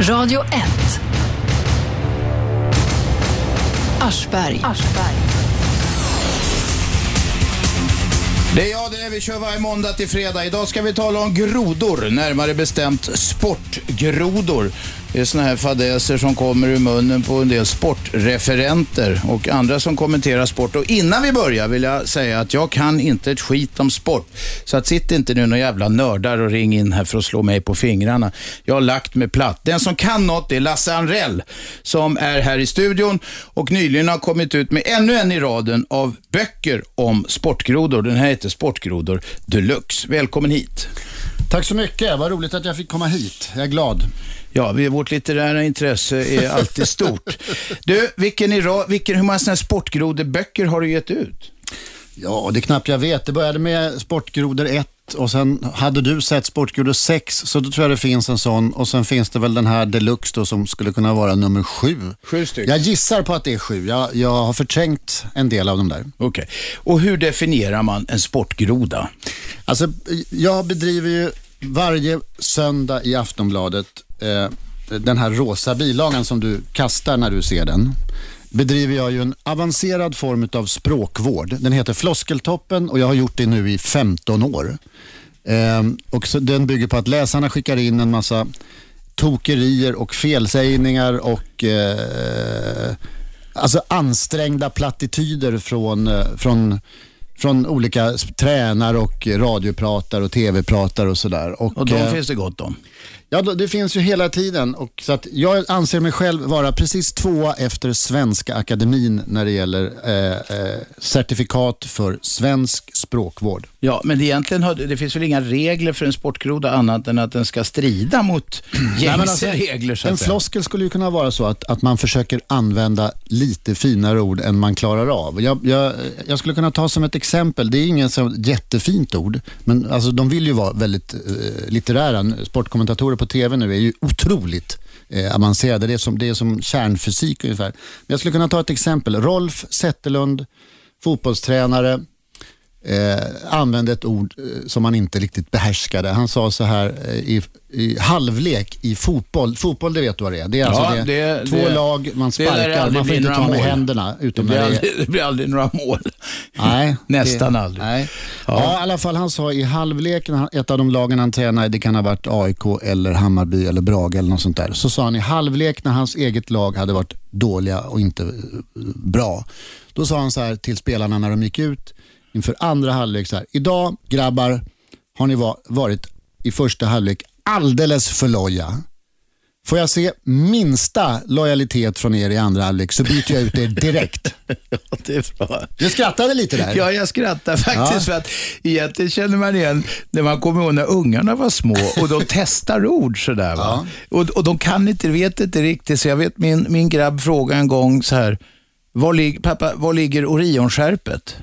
Radio 1. Aschberg. Det är jag det. Vi kör varje måndag till fredag. Idag ska vi tala om grodor, närmare bestämt sportgrodor. Det är såna här fadäser som kommer ur munnen på en del sportreferenter och andra som kommenterar sport. Och innan vi börjar vill jag säga att jag kan inte ett skit om sport. Så att sitt inte nu några jävla nördar och ring in här för att slå mig på fingrarna. Jag har lagt mig platt. Den som kan något är Lasse Anrell som är här i studion och nyligen har kommit ut med ännu en i raden av böcker om sportgrodor. Den här heter Sportgrodor Deluxe. Välkommen hit. Tack så mycket. Vad roligt att jag fick komma hit. Jag är glad. Ja, vi, vårt litterära intresse är alltid stort. Du, vilken, i ra- vilken, hur många sportgrodeböcker har du gett ut? Ja, det är knappt jag vet. Det började med Sportgrodor 1 och sen hade du sett Sportgrodor 6 så då tror jag det finns en sån och sen finns det väl den här Deluxe då som skulle kunna vara nummer 7. Sju stycken. Jag gissar på att det är 7. Jag, jag har förträngt en del av dem där. Okej. Och hur definierar man en sportgroda? Alltså, jag bedriver ju varje söndag i Aftonbladet eh, den här rosa bilagan som du kastar när du ser den. Bedriver jag ju en avancerad form av språkvård. Den heter Floskeltoppen och jag har gjort det nu i 15 år. Eh, och så, den bygger på att läsarna skickar in en massa tokerier och felsägningar och eh, alltså ansträngda plattityder från, eh, från, från olika tränare och radiopratare och tv-pratare och sådär. Och de eh, finns det gott om. Ja, det finns ju hela tiden. Och så att jag anser mig själv vara precis tvåa efter Svenska Akademin när det gäller eh, eh, certifikat för svensk språkvård. Ja, men det egentligen har, det finns väl inga regler för en sportgroda annat än att den ska strida mot gängse alltså, regler så En säga. floskel skulle ju kunna vara så att, att man försöker använda lite finare ord än man klarar av. Jag, jag, jag skulle kunna ta som ett exempel, det är ingen så jättefint ord, men alltså, de vill ju vara väldigt eh, litterära. Sportkommentatorer på tv nu är ju otroligt eh, avancerade. Det är, som, det är som kärnfysik ungefär. Men jag skulle kunna ta ett exempel. Rolf Zetterlund, fotbollstränare, eh, använde ett ord eh, som han inte riktigt behärskade. Han sa så här eh, i, i halvlek i fotboll. Fotboll, det vet du vad det är. Det är alltså Ja, det, det- två det- lag, man sparkar, man får inte ta med mål. händerna. Det Utom blir, det är, aldrig, det blir aldrig några mål. Nej, Nästan aldrig. Nej. Ja. i alla fall han sa i halvlek, ett av de lagen han tränade, det kan ha varit AIK eller Hammarby eller Brage eller något sånt där. Så sa han i halvlek när hans eget lag hade varit dåliga och inte eh, bra. Då sa han så här till spelarna när de gick ut inför andra halvlek så här. Idag grabbar har ni va- varit i första halvlek alldeles för loja. Får jag se minsta lojalitet från er i andra halvlek så byter jag ut er direkt. Ja, det är bra. Du skrattade lite där. Ja, jag skrattar faktiskt Ja. för att egentligen känner man igen när man kommer ihåg när ungarna var små och de testar ord sådär. Va? Och, och de kan inte, vet inte riktigt. Så jag vet min, min grabb frågade en gång så här, var, lig, pappa, var ligger Orionskärpet?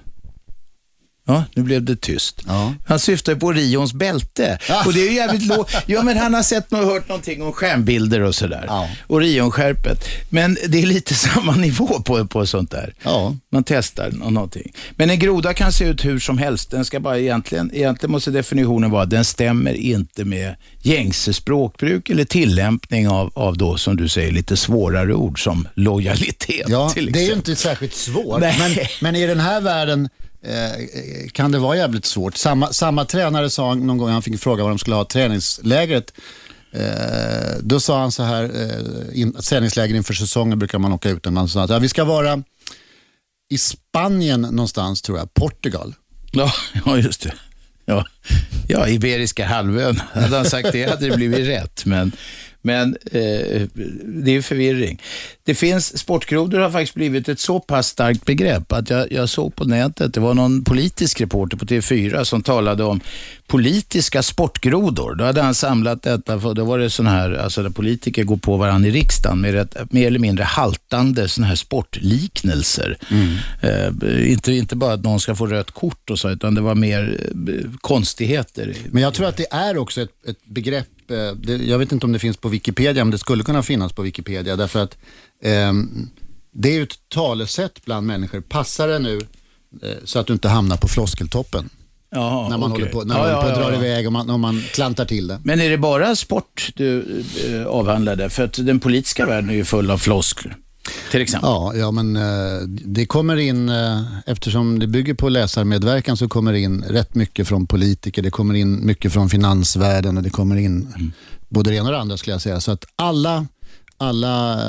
Ja, nu blev det tyst. Ja. Han syftar på Orions bälte. Ja. Och det är ju jävligt lågt. Ja, men han har sett och hört någonting om stjärnbilder och sådär. Ja. Orionskärpet. Men det är lite samma nivå på, på sånt där. Ja. Man testar nå- någonting. Men en groda kan se ut hur som helst. Den ska bara egentligen, egentligen måste definitionen vara att den stämmer inte med gängse språkbruk eller tillämpning av, av då, som du säger, lite svårare ord som lojalitet Ja, det är ju inte särskilt svårt. Nej. Men, men i den här världen eh, kan det vara jävligt svårt. Samma, samma tränare sa någon gång, han fick fråga vad de skulle ha träningslägret. Eh, då sa han så här, eh, in, träningsläger inför säsongen brukar man åka ut. Man sa att ja, vi ska vara i Spanien någonstans tror jag, Portugal. Ja, ja, just det. Ja. ja, Iberiska halvön. Hade han sagt det hade det blivit rätt. Men, men eh, det är förvirring. Det finns, sportgrodor har faktiskt blivit ett så pass starkt begrepp att jag, jag såg på nätet, det var någon politisk reporter på TV4 som talade om politiska sportgrodor. Då hade han samlat detta, för då var det sån här, alltså där politiker går på varandra i riksdagen med ett, mer eller mindre haltande såna här sportliknelser. Eh, inte, inte bara att någon ska få rött kort och så, utan det var mer eh, konstigheter. Men jag tror att det är också ett, ett begrepp, det, jag vet inte om det finns på Wikipedia, men det skulle kunna finnas på Wikipedia. Därför att ehm, det är ju ett talesätt bland människor. Passar det nu eh, så att du inte hamnar på floskeltoppen? Jaha, när man okej. håller på, när man ja, håller på att ja, dra ja. iväg och man, och man klantar till det. Men är det bara sport du eh, avhandlade? För att den politiska världen är ju full av floskler. Till exempel. Ja, ja men eh, det kommer in, eh, eftersom det bygger på läsarmedverkan så kommer det in rätt mycket från politiker, det kommer in mycket från finansvärlden och det kommer in Mm. både det ena och det andra skulle jag säga. Så att alla, alla,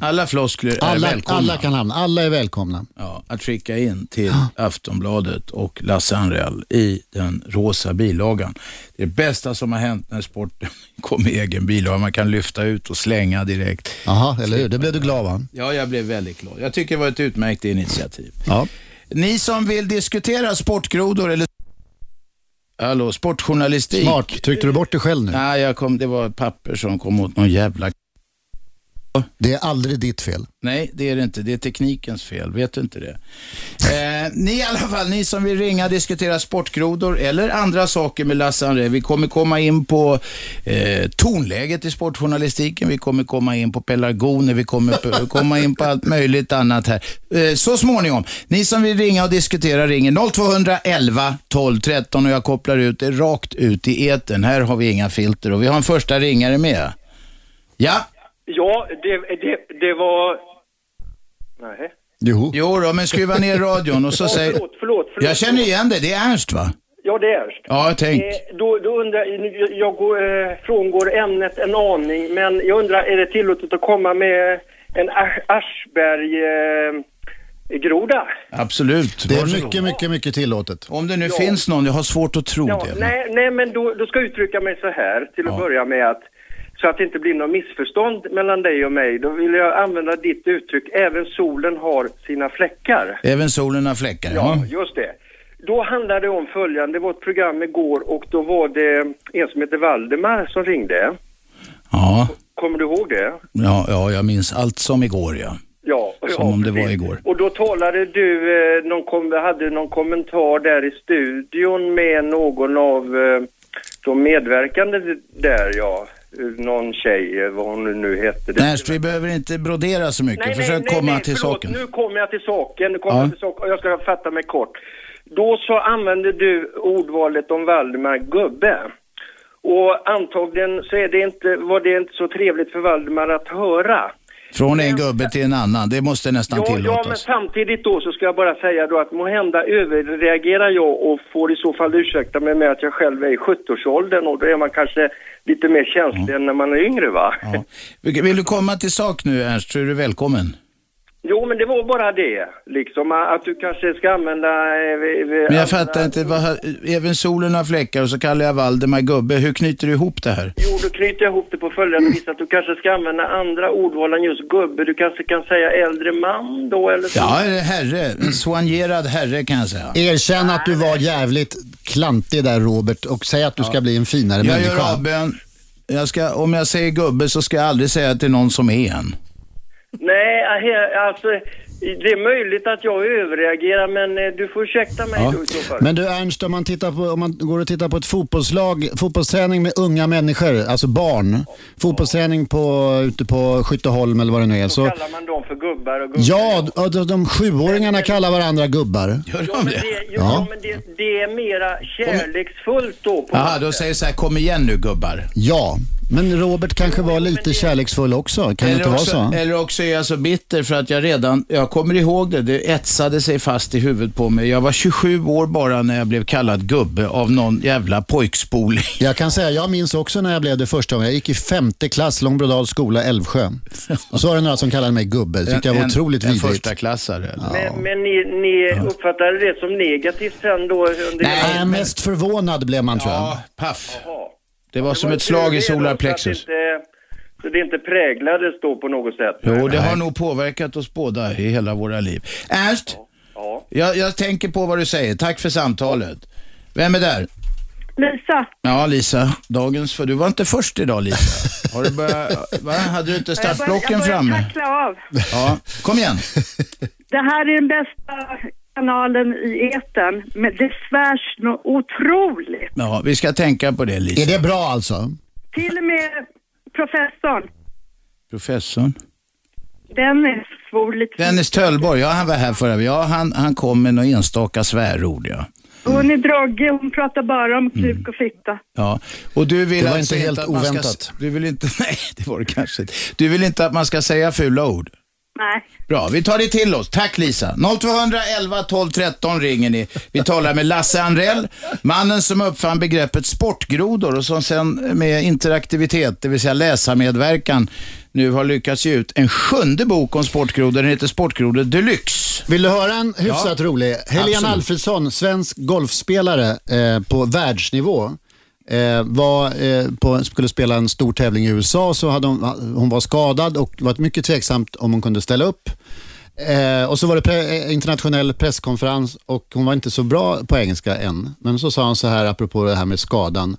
Alla floskler är alla, välkomna. alla kan hamna, alla är välkomna. ja, att skicka in till Aftonbladet och Lasse Anrell i den rosa bilagan. Det är det bästa som har hänt när sporten kom i egen bilaga. Man kan lyfta ut och slänga direkt. Jaha, eller hur? Det blev du glad va? Ja, jag blev väldigt glad. Jag tycker det var ett utmärkt initiativ. Ja. Ni som vill diskutera sportgrodor eller Hallå, sportjournalistik. Smart. Tryckte du bort dig själv nu? Nej, jag kom, det var papper som kom åt någon jävla... Det är aldrig ditt fel. Nej, det är det inte. Det är teknikens fel. Vet du inte det? Eh, ni i alla fall, ni som vill ringa och diskutera sportgrodor eller andra saker med Lasse André. Vi kommer komma in på eh, tonläget i sportjournalistiken. Vi kommer komma in på pelargoner. Vi kommer komma in på allt möjligt annat här. Eh, så småningom. Ni som vill ringa och diskutera ringer 0211 12 13 och jag kopplar ut det rakt ut i etern. Här har vi inga filter och vi har en första ringare med. Ja, Ja, det, det, det var... Nej. Jo. jo då, men skruva ner radion och så Ja, säger... förlåt, förlåt, förlåt. Jag känner igen det, det är Ernst va? Ja, det är Ernst. Ja, tänk. Eh, då, då undrar jag, jag går, eh, frångår ämnet en aning, men jag undrar, är det tillåtet att komma med en Asch- Aschberg-groda? Absolut. Det är mycket, mycket, mycket tillåtet. Om det nu finns någon, jag har svårt att tro Ja, det. men- nej, nej, men då, då ska jag uttrycka mig så här till att börja med att så att det inte blir något missförstånd mellan dig och mig. Då vill jag använda ditt uttryck, även solen har sina fläckar. Även solen har fläckar, ja. Ja, just det. Då handlade det om följande, det var ett program igår och då var det en som heter Valdemar som ringde. Ja, Kommer du ihåg det? ja, ja jag minns allt som igår, ja. Ja. Som ja, om det var igår. Och då talade du, eh, någon kom, hade någon kommentar där i studion med någon av eh, de medverkande där, ja. Någon tjej, vad hon nu hette. Ernst, vi behöver inte brodera så mycket. Försök komma till förlåt. saken. Nu kommer jag till saken. Nu kommer Ja. jag till saken. Jag ska fatta mig kort. Då så använde du ordvalet om Valdemar Gubbe. Och antagligen så är det inte, var det inte så trevligt för Valdemar att höra. Från en gubbe till en annan, det måste nästan Ja, ja, men tillåtas. samtidigt då så ska jag bara säga då att måhända överreagerar jag och får i så fall ursäkta mig med att jag själv är i 70-årsåldern och då är man kanske lite mer känslig än när man är yngre va? Ja. Vill du komma till sak nu, Ernst, så är du välkommen. Jo, men det var bara det, liksom att du kanske ska använda... eh, Men jag fattar inte, vad, även solen har fläckar och så kallar jag Valdemar gubbe. Hur knyter du ihop det här? Jo, då knyter jag ihop det på följande vis att du kanske ska använda andra ordval än just gubbe. Du kanske kan säga äldre man då eller så. Ja, herre, en soignerad herre kan jag säga. Erkänn att du var jävligt klantig där Robert och säg att du ska bli en finare Jag människa. gör avbön. Jag ska, om jag säger gubbe så ska jag aldrig säga till någon som är en. Nej, alltså det är möjligt att jag överreagerar men eh, du får ursäkta mig Ja. då i så fall. Men du Ernst, om man, tittar på, om man går och tittar på ett fotbollslag, fotbollsträning med unga människor, alltså barn. Fotbollsträning på, ute på Skytteholm eller vad det nu är. Då Så, kallar man dem för gubbar och gubbar. ja, och de, de sjuåringarna kallar varandra gubbar. Gör Ja, de men, det? det, ja. Ja. men det, det är mera kärleksfullt då. På Jaha, då säger så här, kom igen nu gubbar. Ja, men Robert kanske var lite kärleksfull också. Kan det inte vara så? eller också är jag så bitter för att jag redan, jag kommer ihåg det, det etsade sig fast i huvudet på mig. Jag var 27 år bara när jag blev kallad gubbe av någon jävla pojkspoling. Jag kan säga, jag minns också när jag blev det första gången. Jag gick i femte klass, Långbrodals skola, Älvsjö. Och så var det några som kallade mig gubbe. Det tyckte jag var otroligt en, en vidrigt. första klassare. eller? Men, men ni, ni uppfattade det som negativt sen då? Under Nej, mest förvånad blev man tror jag. Ja, paff. Jaha. Det var som var ett slag i det då, solar så det inte präglades då på något sätt? Jo, det har nog påverkat oss båda i hela våra liv. Ernst, Ja. jag, jag tänker på vad du säger. Tack för samtalet. Vem är där? Lisa, Ja, Lisa. Dagens för Du var inte först idag, Lisa. Har du börjat, va? Hade du inte startblocken jag börjar framme? tackla av. Ja, kom igen. Det här är den bästa kanalen i etern, men det svärs något otroligt. Ja, vi ska tänka på det, Är Lisa. det bra alltså? Till och med professorn, Professorn. Dennis, svor lite. Dennis Töllborg, ja han var här förra Ja, han, han kom med några enstaka svärord, ja. Hon är droggig, hon pratar bara om kuk och fitta. Ja, och du vill Det var alltså inte helt man ska, oväntat. du vill inte, nej det var det kanske inte. Du vill inte att man ska säga fula ord? Nej. Bra, vi tar det till oss. Tack Lisa. 0211 12 13 ringer ni. Vi talar med Lasse Anrell, mannen som uppfann begreppet sportgrodor och som sen med interaktivitet, det vill säga läsarmedverkan, nu har lyckats ge ut en sjunde bok om sportgrodor. Den heter Sportgrodor Deluxe. Vill du höra en hyfsat rolig? Helena. Alfredsson, svensk golfspelare eh, på världsnivå. Eh, var, eh, på, skulle spela en stor tävling i USA så hade hon, hon var skadad och det var mycket tveksamt om hon kunde ställa upp. Eh, och så var det pre- eh, internationell presskonferens och hon var inte så bra på engelska än. Men så sa hon så här apropå det här med skadan,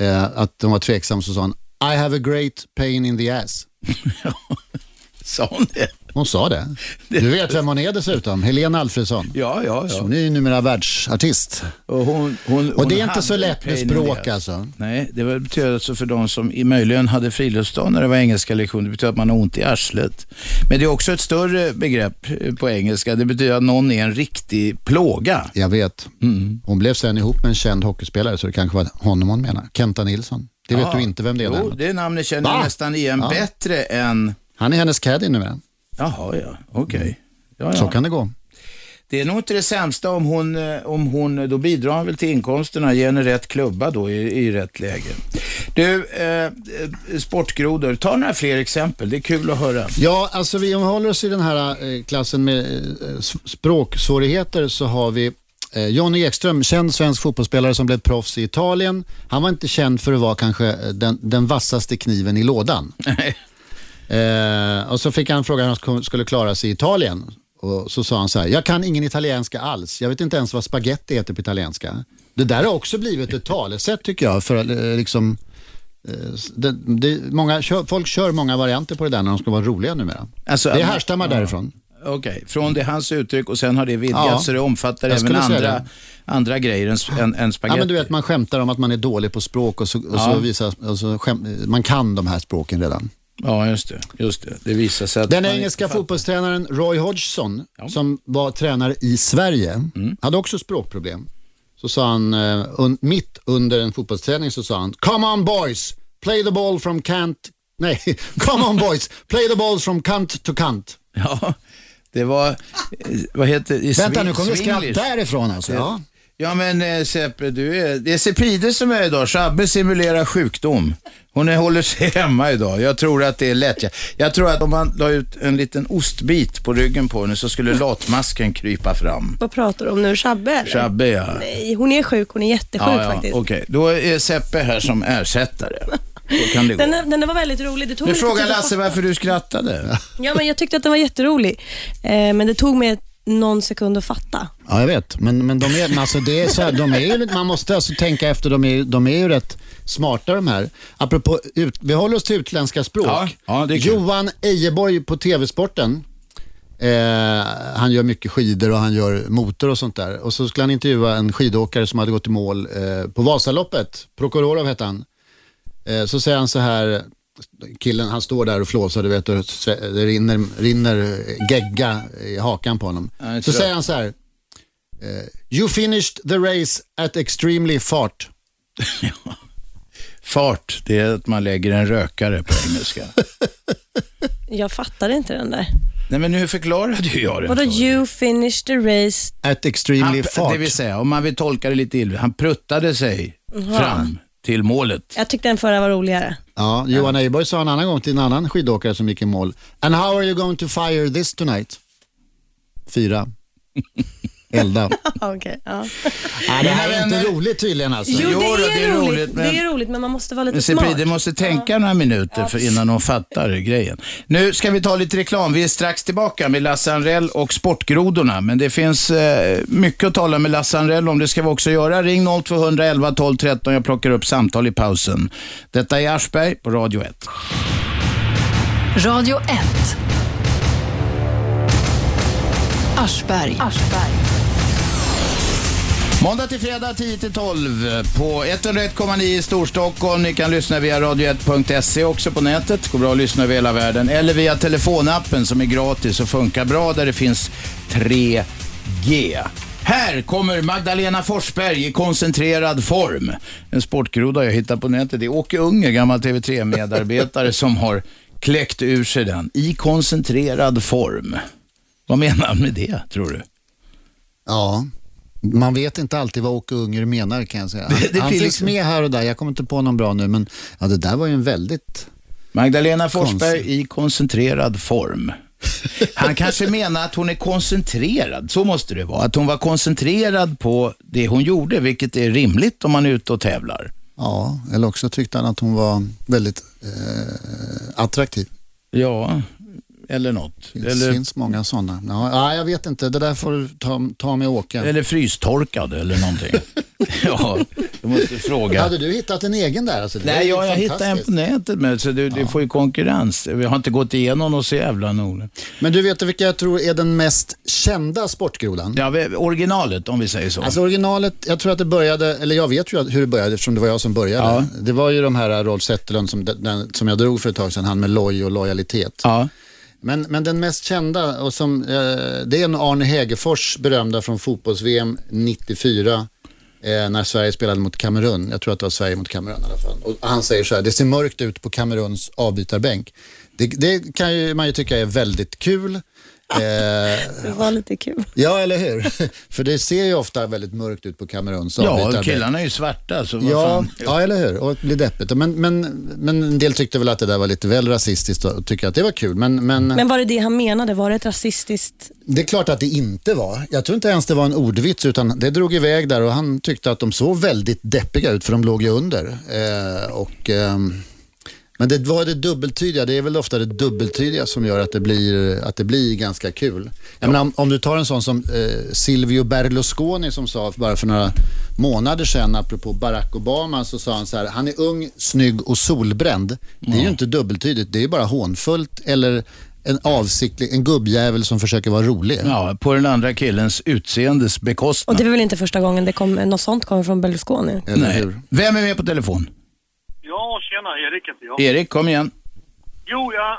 eh, att hon var tveksam så sa hon I have a great pain in the ass. Sa hon det? Hon sa det. Du vet vem hon är dessutom, Helena Alfredsson. Ja, ja, Så ja. hon är ju numera världsartist. Och, hon, hon, Och det är inte så lätt med språk alltså. Nej, det betyder alltså för de som i möjligen hade friluftsdag när det var engelska lektioner, det betyder att man har ont i arslet. Men det är också ett större begrepp eh, på engelska. Det betyder att någon är en riktig plåga. Jag vet. Mm. Hon blev sen ihop med en känd hockeyspelare så det kanske var honom hon menar. Kenta Nilsson. Det vet Ja. du inte vem det är. Jo, däremot. det namnet känner jag nästan igen Ja. bättre än... Han är hennes caddy numera. Jaha, ja. Okej. Ja, Så ja. kan det gå. Det är nog inte det sämsta om hon, eh, om hon då bidrar han väl till inkomsterna, ger henne rätt klubba då i, i rätt läge. Du, eh, eh, sportgrodor, ta några fler exempel, det är kul att höra. Ja, alltså vi håller oss i den här eh, klassen med eh, språksvårigheter så har vi eh, Johnny Ekström, känd svensk fotbollsspelare som blev proffs i Italien. Han var inte känd för att vara kanske eh, den, den vassaste kniven i lådan. Eh, och så fick han frågan hur han skulle klara sig i Italien. Och så sa han så här, jag kan ingen italienska alls. Jag vet inte ens vad spaghetti heter på italienska. Det där har också blivit ett talesätt tycker jag. För eh, liksom, eh, det, det, många, folk kör många varianter på det där när de ska vara roliga numera. Alltså, det härstammar ja. därifrån. Okej, från det hans uttryck och sen har det vidgats Ja, så det omfattar även andra, andra grejer än, än, än Ja, spagetti. men du vet, man skämtar om att man är dålig på språk och så, och Ja. så visar och så skäm, man kan de här språken redan. Ja, just det. Just det. det visar sig att Den engelska fotbollstränaren Roy Hodgson, Ja. som var tränare i Sverige, Mm. hade också språkproblem. Så sa han, eh, un, mitt under en fotbollsträning så sa han, Come on boys, play the ball from cant, nej, come on boys, play the balls from kant to kant. Ja, det var, eh, vad heter det? Vänta nu kommer skratt därifrån alltså. Ja. Ja men eh, Seppe, du är, det är Sepide som är idag. Shabbe simulerar sjukdom. Hon är, håller sig hemma idag. Jag tror att det är lätt. Jag, jag tror att om man la ut en liten ostbit på ryggen på henne så skulle latmasken krypa fram. Vad pratar du om nu? Shabbe eller? Shabbe ja. Nej, hon är sjuk. Hon är jättesjuk ja, ja. faktiskt. Okej, då är Seppe här som ersättare. Då kan det gå. Den, den var väldigt rolig. Det tog Nu mig lite frågar tid att Lasse fatta. varför du skrattade. Ja, men jag tyckte att den var jätterolig. Eh, men det tog mig någon sekund att fatta. Ja, jag vet. Men, men de är, men alltså det är så här, de är ju, man måste alltså tänka efter, de är, de är ju rätt smarta de här. Apropå, ut, vi håller oss till utländska språk. Ja, ja, det är kul. Johan Ejeborg på TV-sporten. Eh, han gör mycket skidor och han gör motor och sånt där. Och så skulle han intervjua en skidåkare som hade gått i mål eh, på Vasaloppet. Prokororov hette han. Eh, så säger han så här, killen han står där och flåsar, du vet, och det rinner, rinner gegga i hakan på honom. Ja, så säger han så här, eh, you finished the race at extremely fart. Fart, det är att man lägger en rökare på engelska. Jag fattade inte den där. Nej men nu förklarade ju jag det. Vadå you finished the race? At extremely Han, fart. det vill säga, om man vill tolka det lite illa, han pruttade sig fram till målet. Jag tyckte den förra var roligare. Ja, Johan Ejeborg sa en annan gång till en annan skidåkare som gick i mål. And how are you going to fire this tonight? Fyra. Elda. Okej, ja. Nej, det här är inte roligt tydligen alltså. Jo, Jo, det, är det är roligt. roligt, men- Det är roligt, men man måste vara lite Men smart. Sepide måste tänka några minuter för innan de fattar grejen. Nu ska vi ta lite reklam. Vi är strax tillbaka med Lasse Anrell och Sportgrodorna. Men det finns eh, mycket att tala med Lasse Anrell om. Det ska vi också göra. Ring 0211 12 13. Jag plockar upp samtal i pausen. Detta är Aschberg på Radio 1. Radio 1. Aschberg. Måndag till fredag 10 till 12 på 101,9 i Storstockholm. Ni kan lyssna via radio1.se också på nätet. Går bra att lyssna över hela världen. Eller via telefonappen som är gratis och funkar bra där det finns 3G. Här kommer Magdalena Forsberg i koncentrerad form. En sportgroda jag hittat på nätet. Det är Åke Unger, gammal TV3-medarbetare, som har kläckt ur sig den. I koncentrerad form. Vad menar han med det, tror du? Ja, man vet inte alltid vad Åke Unger menar kan jag säga. Han, Det- det han finns liksom- med här och där, jag kommer inte på någon bra nu, men ja, det där var ju en väldigt... Magdalena Forsberg i koncentrerad form. Han kanske menar att hon är koncentrerad, så måste det vara. Att hon var koncentrerad på det hon gjorde, vilket är rimligt om man är ute och tävlar. Ja, eller också tyckte han att hon var väldigt eh, attraktiv. Ja, eller något. Det Eller, finns många sådana. Ja, ja, jag vet inte, det där får du ta, ta med Åke. eller frystorkad eller någonting. ja, du måste fråga. Hade du hittat en egen där? Alltså, Nej, jag, jag hittade en på nätet med, så du, du får ju konkurrens. Vi har inte gått igenom och så jävla noga. Men du vet vilka jag tror är den mest kända sportgrodan? Ja, originalet om vi säger så. Alltså originalet, jag tror att det började, eller jag vet ju hur det började eftersom det var jag som började. Ja. Det var ju de här Rolf Zetterlund som, den, som jag drog för ett tag sedan, han med loj och lojalitet. ja. Men, men den mest kända, och som, eh, det är en Arne Hegerfors berömda från fotbolls-VM 94 eh, när Sverige spelade mot Kamerun. Jag tror att det var Sverige mot Kamerun i alla fall. Och han säger så här, det ser mörkt ut på Kameruns avbytarbänk. Det, det kan ju, man ju tycka är väldigt kul. Eh, Det var lite kul. ja, eller hur? För det ser ju ofta väldigt mörkt ut på Kameruns ja, killarna är ju svarta, så vad Ja, fan. ja, eller hur? Och det blir deppigt. Men, men, men en del tyckte väl att det där var lite väl rasistiskt och tycker att det var kul. Men, men, Men var det det han menade? Var det ett rasistiskt... det är klart att det inte var. Jag tror inte ens det var en ordvits utan det drog iväg där och han tyckte att de såg väldigt deppiga ut för de låg ju under. Eh, och, ehm, men det var det dubbeltydiga, det är väl ofta det dubbeltydiga som gör att det blir, att det blir ganska kul. Jag menar, om, om du tar en sån som eh, Silvio Berlusconi som sa bara för några månader sedan apropå Barack Obama så sa han så här, han är ung, snygg och solbränd. Det är ju inte dubbeltydigt, det är bara hånfullt eller en avsiktlig, en gubbjävel som försöker vara rolig. Ja, på den andra killens utseendes Och bekostnad. det var väl inte första gången det kom, något sånt kommer från Berlusconi? Eller Nej. hur? Vem är med på telefon? Tjena, Erik heter jag. Erik, kom igen. Jo, jag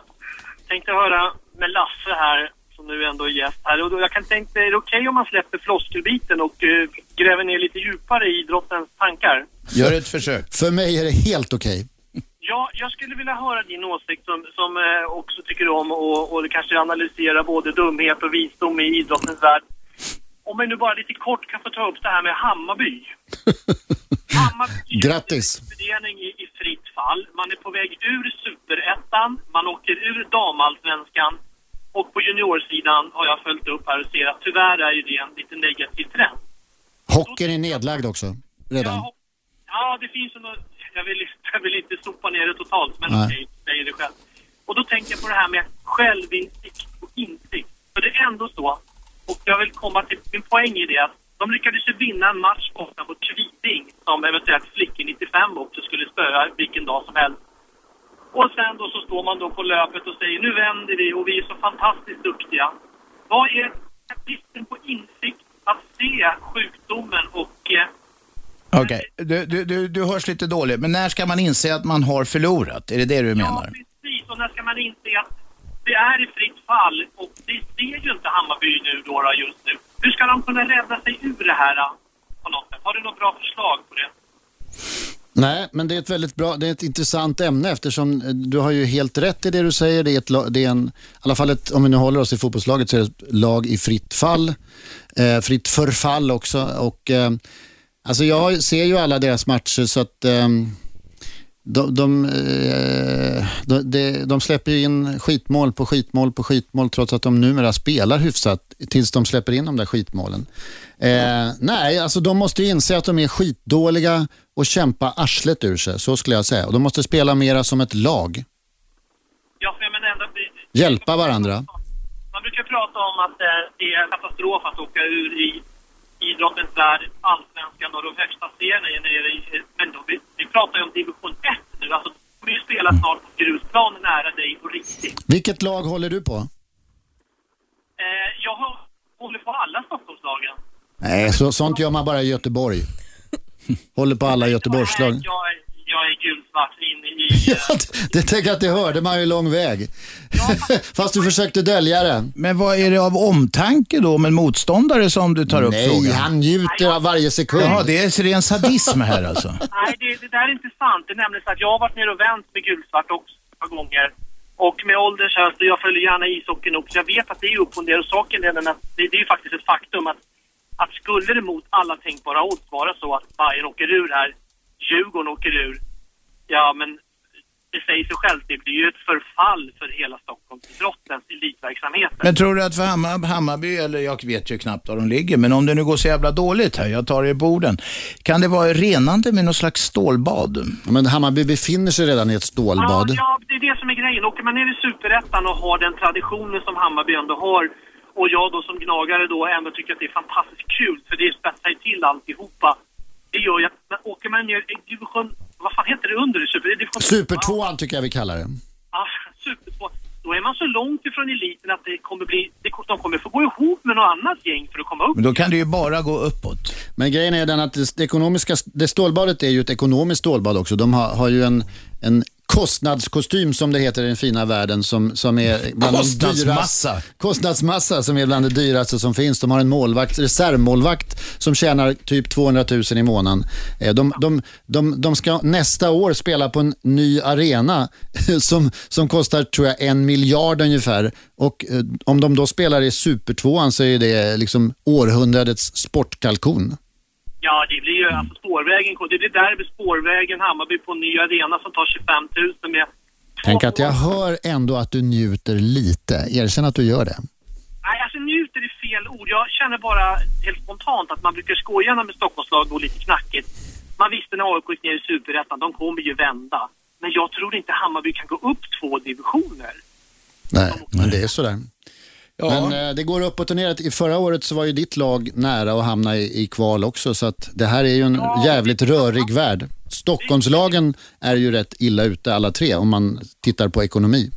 tänkte höra med Lasse här, som nu ändå är gäst här. Och då, jag kan tänka, är det okej om man släpper floskelbiten och eh, gräver ner lite djupare i idrottens tankar? Gör ett försök. För mig är det helt okej. Ja, jag skulle vilja höra din åsikt som, som eh, också tycker om och, och kanske analysera både dumhet och visdom i idrottens värld. Om jag nu bara lite kort kan få ta upp det här med Hammarby. Hammarby Grattis. förening i, i fritt fall. Man är på väg ur superettan, man åker ur damallsvenskan och på juniorsidan har jag följt upp här och ser att tyvärr är ju det en lite negativ trend. Hockeyn är nedlagd också, redan. Ja, ja, det finns något, jag vill, jag vill inte sopa ner det totalt, men okej, säger det själv. Och då tänker jag på det här med självinsikt och insikt. För det är ändå så, och jag vill komma till min poäng i det, att de lyckades ju vinna en match borta mot Kviding som eventuellt Flickor 95 också skulle spöa vilken dag som helst. Och sen då så står man då på löpet och säger nu vänder vi och vi är så fantastiskt duktiga. Vad är bristen på insikt att se sjukdomen och eh, Okej, du, du, du, du hörs lite dåligt, men när ska man inse att man har förlorat? Är det det du Ja, menar? precis. Och när ska man inse att det är i fritt fall och det ser ju inte Hammarby nu då, då just nu. Hur ska de kunna rädda sig ur det här på något sätt? Har du något bra förslag på det? Nej, men det är ett väldigt bra, det är ett intressant ämne eftersom eh, du har ju helt rätt i det du säger. Det är, ett, det är en, i alla fall ett, om vi nu håller oss i fotbollslaget så är det ett lag i fritt fall, eh, fritt förfall också. Och, eh, alltså jag ser ju alla deras matcher så att eh, de, de, eh, de, de, de släpper ju in skitmål på skitmål på skitmål trots att de numera spelar hyfsat tills de släpper in de där skitmålen. Eh, nej, alltså de måste inse att de är skitdåliga och kämpa arslet ur sig, så skulle jag säga. Och de måste spela mera som ett lag. Ja, menar ändå... Hjälpa varandra. Man brukar prata om att eh, det är katastrof att åka ur i idrottens värld, allsvenskan och de högsta serierna. Men vi pratar ju om division 1 nu. Alltså, de kommer ju spela snart på grusplan nära dig på riktigt. Vilket lag håller du på? Eh, jag håller på alla Stockholmslagen. Nej, så, sånt gör man bara i Göteborg. Håller på alla Göteborgslag. Jag är, jag är gul gulsvart. Ja, det tänker jag att det hörde man ju lång väg. Fast du försökte dölja det. Men vad är det av omtanke då om en motståndare som du tar upp Nej, frågan? han njuter av varje sekund. Jaha, det är ren sadism här alltså. Nej, det, det där är inte sant. Det är nämligen så att jag har varit nere och vänt med gulsvart också ett par gånger. Och med ålderns höst, jag följer gärna ishockeyn också, jag vet att det är upp och ner. Och saken är den att det, det är ju faktiskt ett faktum att, att skulle det mot alla tänkbara odds vara så att Bayern åker ur här, Djurgården åker ur, ja men det säger sig självt, det blir ju ett förfall för hela Stockholmsidrottens elitverksamheter. Men tror du att för Hammar, Hammarby, eller jag vet ju knappt var de ligger, men om det nu går så jävla dåligt här, jag tar det i borden, kan det vara renande med någon slags stålbad? Men Hammarby befinner sig redan i ett stålbad. Ja, ja, det är det som är grejen. Åker man ner i Superettan och har den traditionen som Hammarby ändå har och jag då som gnagare då ändå tycker att det är fantastiskt kul för det spetsar ju till alltihopa. Det gör ju att men åker man ner i division, vad fan heter det under? Super, division Supertvåan tycker jag vi kallar det. Ja, super två. Då är man så långt ifrån eliten att det kommer bli, det, de kommer få gå ihop med något annat gäng för att komma upp. Men då kan det ju bara gå uppåt. Men grejen är den att det, det ekonomiska, det stålbadet är ju ett ekonomiskt stålbad också. De har, har ju en, en kostnadskostym som det heter i den fina världen som, som är bland de Kostnadsmassa. dyras- kostnadsmassa som är bland det dyraste som finns. De har en målvakt, reservmålvakt som tjänar typ 200 000 i månaden. Eh, De, de, de, de ska nästa år spela på en ny arena som, som kostar tror jag en miljard ungefär. Och eh, om de då spelar i supertvåan så är det liksom århundradets sportkalkon. Ja, det blir ju alltså spårvägen, det blir derby spårvägen, Hammarby på en ny arena som tar 25 000 med Tänk att jag hör ändå att du njuter lite. Erkänn att du gör det. Nej, alltså njuter är fel ord. Jag känner bara helt spontant att man brukar skoja när med Stockholmslag går lite knackigt. Man visste när AIK gick ner i Superettan, de kommer ju vända. Men jag tror inte Hammarby kan gå upp två divisioner. Nej, men det är sådär. Ja. Men eh, det går uppåt och ner. I förra året så var ju ditt lag nära att hamna i, i kval också. Så att det här är ju en jävligt rörig värld. Stockholmslagen är ju rätt illa ute alla tre om man tittar på ekonomi.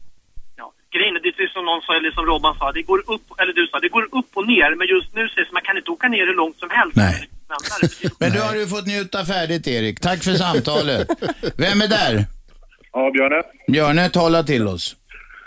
Ja. Grejen är, det är som någon sa, eller som Robban sa, det går upp, eller du sa, det går upp och ner. Men just nu sägs man kan inte åka ner hur långt som helst. Nej. Men du har ju fått njuta färdigt Erik. Tack för samtalet. Vem är där? Ja, Björne. Björne, tala till oss.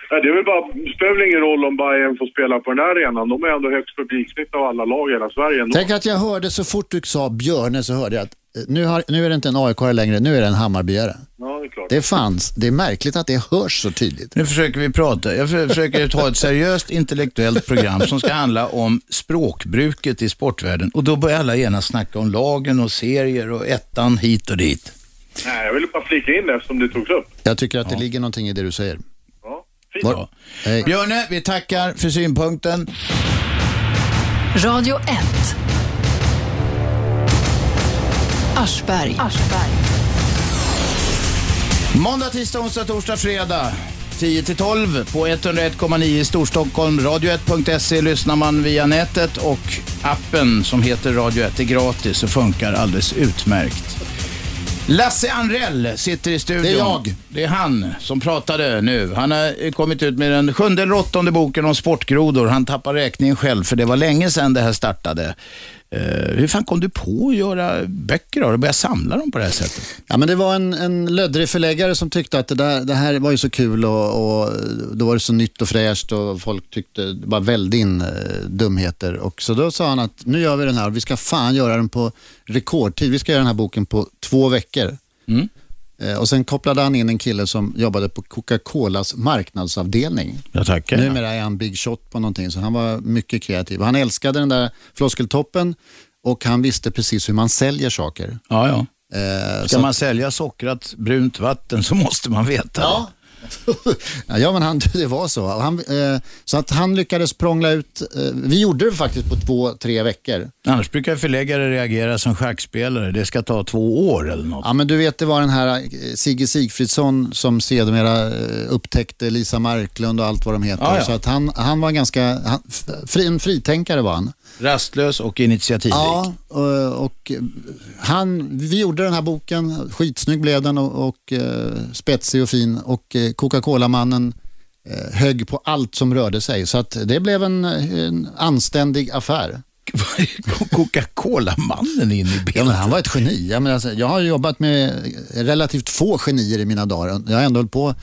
Ja, det, är väl bara, det spelar väl ingen roll om Bayern får spela på den här arenan. De är ändå högst publiksnitt av alla lag i hela Sverige. ändå. Tänk att jag hörde så fort du sa Björne så hörde jag att eh, nu, har, nu är det inte en aik längre, nu är det en Hammarbyare. Ja, det är klart. Det fanns. Det är märkligt att det hörs så tydligt. Nu försöker vi prata. Jag för- försöker ta ett seriöst intellektuellt program som ska handla om språkbruket i sportvärlden. Och då börjar alla genast snacka om lagen och serier och ettan hit och dit. Nej, jag ville bara flika in det eftersom det togs upp. Jag tycker att det ligger någonting i det du säger. Ja, hej. Björne, vi tackar för synpunkten. Radio 1. Aschberg. Måndag, tisdag, onsdag, torsdag, fredag. 10 till 12 på 101,9 i Storstockholm. Radio1.se lyssnar man via nätet och appen som heter Radio 1 är gratis och funkar alldeles utmärkt. Lasse Anrell sitter i studion. Det är jag. Det är han som pratade nu. Han har kommit ut med den sjunde eller åttonde boken om sportgrodor. Han tappar räkningen själv för det var länge sedan det här startade. Eh, hur fan kom du på att göra böcker och börja samla dem på det här sättet? Ja, men det var en, en löddrig förläggare som tyckte att det, där, det här var ju så kul och, och då var det så nytt och fräscht och folk tyckte det bara välde in eh, dumheter. Och så då sa han att nu gör vi den här, vi ska fan göra den på rekordtid. Vi ska göra den här boken på två veckor. Mm. Eh, och sen kopplade han in en kille som jobbade på Coca-Colas marknadsavdelning. Jag tackar. Numera är han big shot på någonting, så han var mycket kreativ. Han älskade den där floskeltoppen och han visste precis hur man säljer saker. Ja, ja. Eh, Ska man sälja sockrat brunt vatten så måste man veta Ja. Ja, men han, det var så. Han, eh, så att han lyckades prångla ut, eh, vi gjorde det faktiskt på två, tre veckor. Annars brukar förläggare reagera som schackspelare. Det ska ta två år eller något. Ja, men du vet, det var den här eh, Sigge Sigfridsson som sedermera eh, upptäckte Lisa Marklund och allt vad de heter. Ja, ja. Så att han, han var ganska, han, fri, en fritänkare var han. Rastlös och initiativrik. Ja, och, och han, vi gjorde den här boken, skitsnygg blev den och, och eh, spetsig och fin och eh, Coca-Cola-mannen eh, högg på allt som rörde sig så att det blev en, en anständig affär. Coca-Cola-mannen in i Ja, bilden? men han var ett geni. Jag, menar, alltså, jag har jobbat med relativt få genier i mina dagar. Jag har ändå hållit på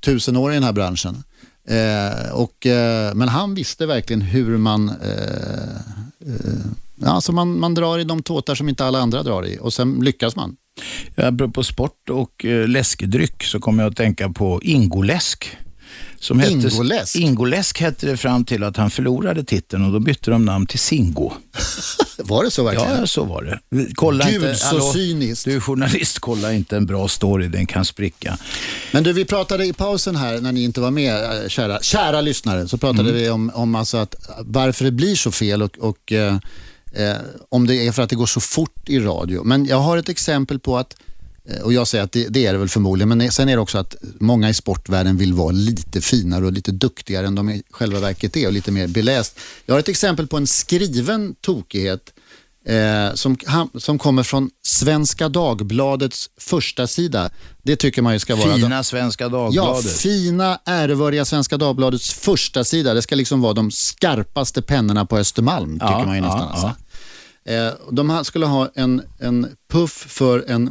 tusen år i den här branschen. Eh, och, eh, men han visste verkligen hur man, eh, eh, alltså man, man drar i de tåtar som inte alla andra drar i och sen lyckas man. Apropå sport och eh, läskedryck så kommer jag att tänka på Ingoläsk. Som hette, Ingoläsk? Ingoläsk hette det fram till att han förlorade titeln och då bytte de namn till Singo. Var det så verkligen? Ja, så var det. Kolla Gud, inte, så hallå, cyniskt. Du är journalist, kolla inte en bra story, den kan spricka. Men du, vi pratade i pausen här när ni inte var med, eh, kära, kära lyssnare, så pratade vi om, om alltså att varför det blir så fel och, och eh, eh, om det är för att det går så fort i radio. Men jag har ett exempel på att, och jag säger att det, det är det väl förmodligen, men sen är det också att många i sportvärlden vill vara lite finare och lite duktigare än de i själva verket är och lite mer beläst. Jag har ett exempel på en skriven tokighet eh, som, som kommer från Svenska Dagbladets första sida. Det tycker man ju ska vara... Fina Svenska Ja, Dagbladet. fina, ärevördiga Svenska Dagbladets första sida. Det ska liksom vara de skarpaste pennorna på Östermalm, tycker Ja, man ju ja, nästan. Alltså. Eh, de skulle ha en, en puff för en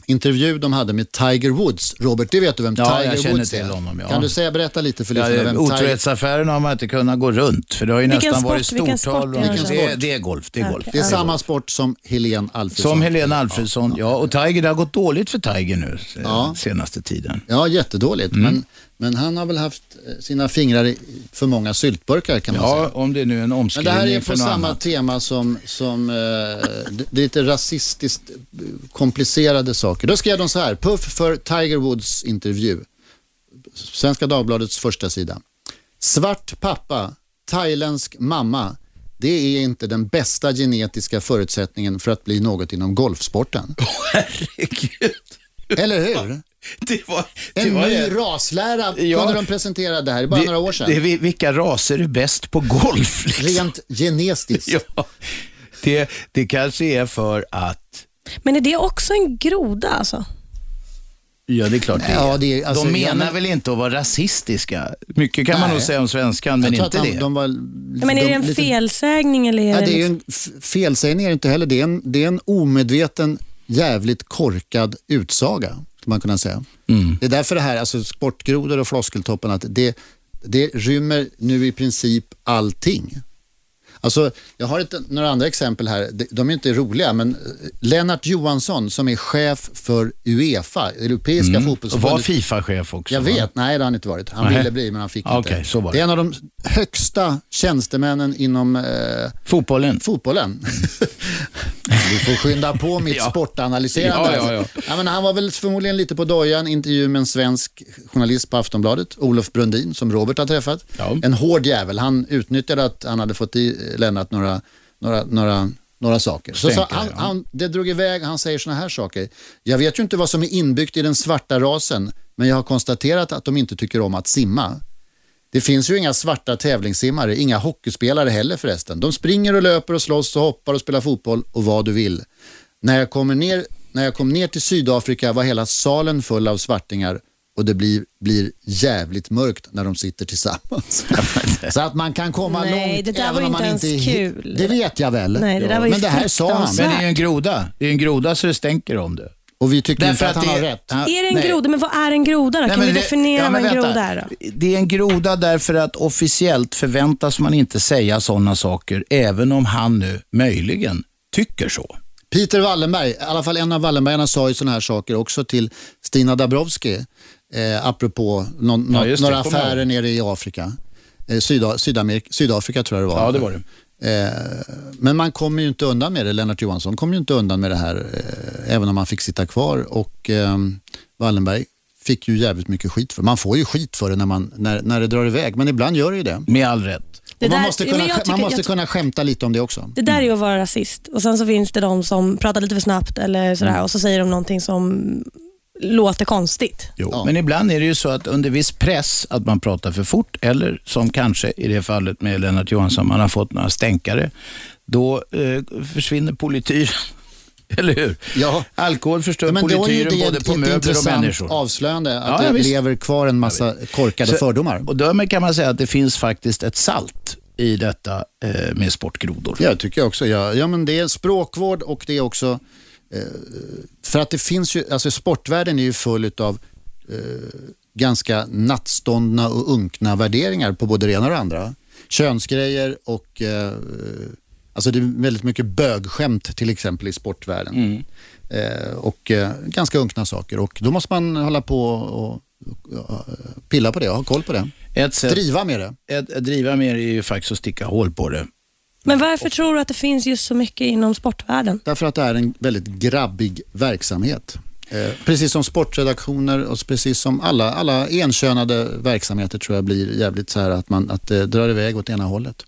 intervju de hade med Tiger Woods. Robert, det vet du vem Ja, Tiger jag känner Woods till är? honom, ja. Kan du säga, berätta lite för Ja, lyssnarna vem Tiger... Otrohetsaffären har man inte kunnat gå runt för det har ju Vilken nästan sport? varit Vilken stortal. sport om- är det? det, är, det är golf. Det är golf. Det är samma sport som Helene Alfredsson. Som Helena Alfredsson, ja. Och Tiger, det har gått dåligt för Tiger nu eh, Ja. senaste tiden. Ja, jättedåligt. Mm. Men, men han har väl haft eh, sina fingrar i för många syltburkar kan man säga. Ja, om det nu är en Men omskrivning det här är för på samma annat. tema som, som eh, det det är lite rasistiskt eh, komplicerade saker. Då skrev de så här, puff för Tiger Woods intervju. Svenska Dagbladets första sida. Svart pappa, thailändsk mamma. Det är inte den bästa genetiska förutsättningen för att bli något inom golfsporten. Herregud. Eller hur? Det var, det En var ny det. raslära Ja. kunde de presentera. Det här är bara några år sedan. Det, det, vilka raser är bäst på golf? Liksom? Rent genetiskt. Ja, det, det kanske är för att Men är det också en groda alltså? Ja, det är klart det är. Ja, det är- alltså, de menar men- väl inte att vara rasistiska? Mycket kan man Nej. nog säga om svenskan, men inte att det. de, de var, Ja, Men är det en lite- felsägning eller är Ja, det det är en felsägning är det inte heller. Det är, en, det är en omedveten, jävligt korkad utsaga, skulle man kunna säga. Mm. Det är därför det här, alltså sportgrodor och floskeltoppen, att det, det rymmer nu i princip allting. Alltså, jag har ett, några andra exempel här. De, är inte roliga, men eh, Lennart Johansson som är chef för Uefa, Europeiska Mm. Och var fotbollsförbundet. Fifa-chef också. Jag va? vet, nej det har han inte varit. Han Nej. ville bli men han fick Ah, inte. så var det. det är en av de högsta tjänstemännen inom eh, Fotbollen. fotbollen. Vi får skynda på mitt Ja. sportanalyserande. Ja, ja, ja. men han var väl förmodligen lite på dojan, intervju med en svensk journalist på Aftonbladet, Olof Brundin, som Robert har träffat. En hård jävel. Han utnyttjade att han hade fått i Lennart några, några, några, några saker. Så, så han, han, det drog iväg, han säger såna här saker. Jag vet ju inte vad som är inbyggt i den svarta rasen, men jag har konstaterat att de inte tycker om att simma. Det finns ju inga svarta tävlingssimmare, inga hockeyspelare heller förresten. De springer och löper och slåss och hoppar och spelar fotboll och vad du vill. När jag, kommer ner, när jag kom ner till Sydafrika var hela salen full av svartingar och det blir, blir jävligt mörkt när de sitter tillsammans. Så att man kan komma Nej, långt det där även var om man inte inte ens kul. Det vet jag väl. Nej, det där var ju Men det här sa han. Men det är ju en groda. Det är en groda så det stänker om det. Och vi tycker inte Därför att, att han det- har rätt. Ja, Är det en nej. groda? Men vad är en groda då? Nej, kan det- definiera ja, vad en vänta. groda är då? Det är en groda därför att officiellt förväntas man inte säga sådana saker, även om han nu möjligen tycker så. Peter Wallenberg, i alla fall en av Wallenbergarna sa ju sådana här saker också till Stina Dabrowski eh, apropå någon, Ja, nå- just det, några affärer ihåg. nere i Afrika. Eh, Syda, Sydamerika, Sydafrika tror jag det var. Ja, det var det. Eh, men man kommer ju inte undan med det. Lennart Johansson kommer ju inte undan med det här eh, även om han fick sitta kvar och eh, Wallenberg fick ju jävligt mycket skit för Man får ju skit för det när, man, när, när det drar iväg, men ibland gör det ju det. Med all rätt. Det Och man där- måste, kunna, jag man tycker- måste kunna skämta lite om det också. Det där är ju att vara rasist och sen så finns det de som pratar lite för snabbt eller sådär Mm. och så säger de någonting som låter konstigt. Jo. Ja. Men ibland är det ju så att under viss press att man pratar för fort eller som kanske i det fallet med Lennart Johansson, man har fått några stänkare, då eh, försvinner polityren. Eller hur? Ja. Alkohol förstör Men polityren det både ett, på ett möbler och människor. avslöjande att Ja, ja, det visst. lever kvar en massa korkade Så- fördomar. Och därmed kan man säga att det finns faktiskt ett salt i detta eh, med sportgrodor. Ja, tycker jag också. Ja, ja, men det är språkvård och det är också... För att det finns ju... Alltså sportvärlden är ju full av eh, ganska nattståndna och unkna värderingar på både det ena och det andra. Könsgrejer och... Eh, alltså det är väldigt mycket bögskämt till exempel i sportvärlden. Mm. Eh, och eh, ganska unkna saker. Och då måste man hålla på och, och pilla på det och ha koll på det. Ett sätt, Driva med det. Ett, att driva med det är ju faktiskt att sticka hål på det. Men varför tror du att det finns just så mycket inom sportvärlden? Därför att det är en väldigt grabbig verksamhet. Eh, precis som sportredaktioner och precis som alla, alla enkönade verksamheter tror jag blir jävligt så här att, man, att det drar iväg åt ena hållet.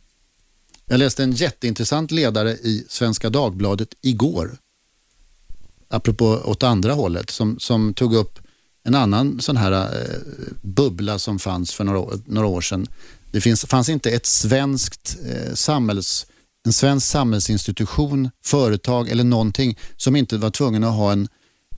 Jag läste en jätteintressant ledare i Svenska Dagbladet igår. Apropå åt andra hållet som, som tog upp en annan sån här eh, bubbla som fanns för några, några år sedan. Det finns, fanns inte ett svenskt eh, samhälls, en svensk samhällsinstitution, företag eller någonting som inte var tvungen att ha en,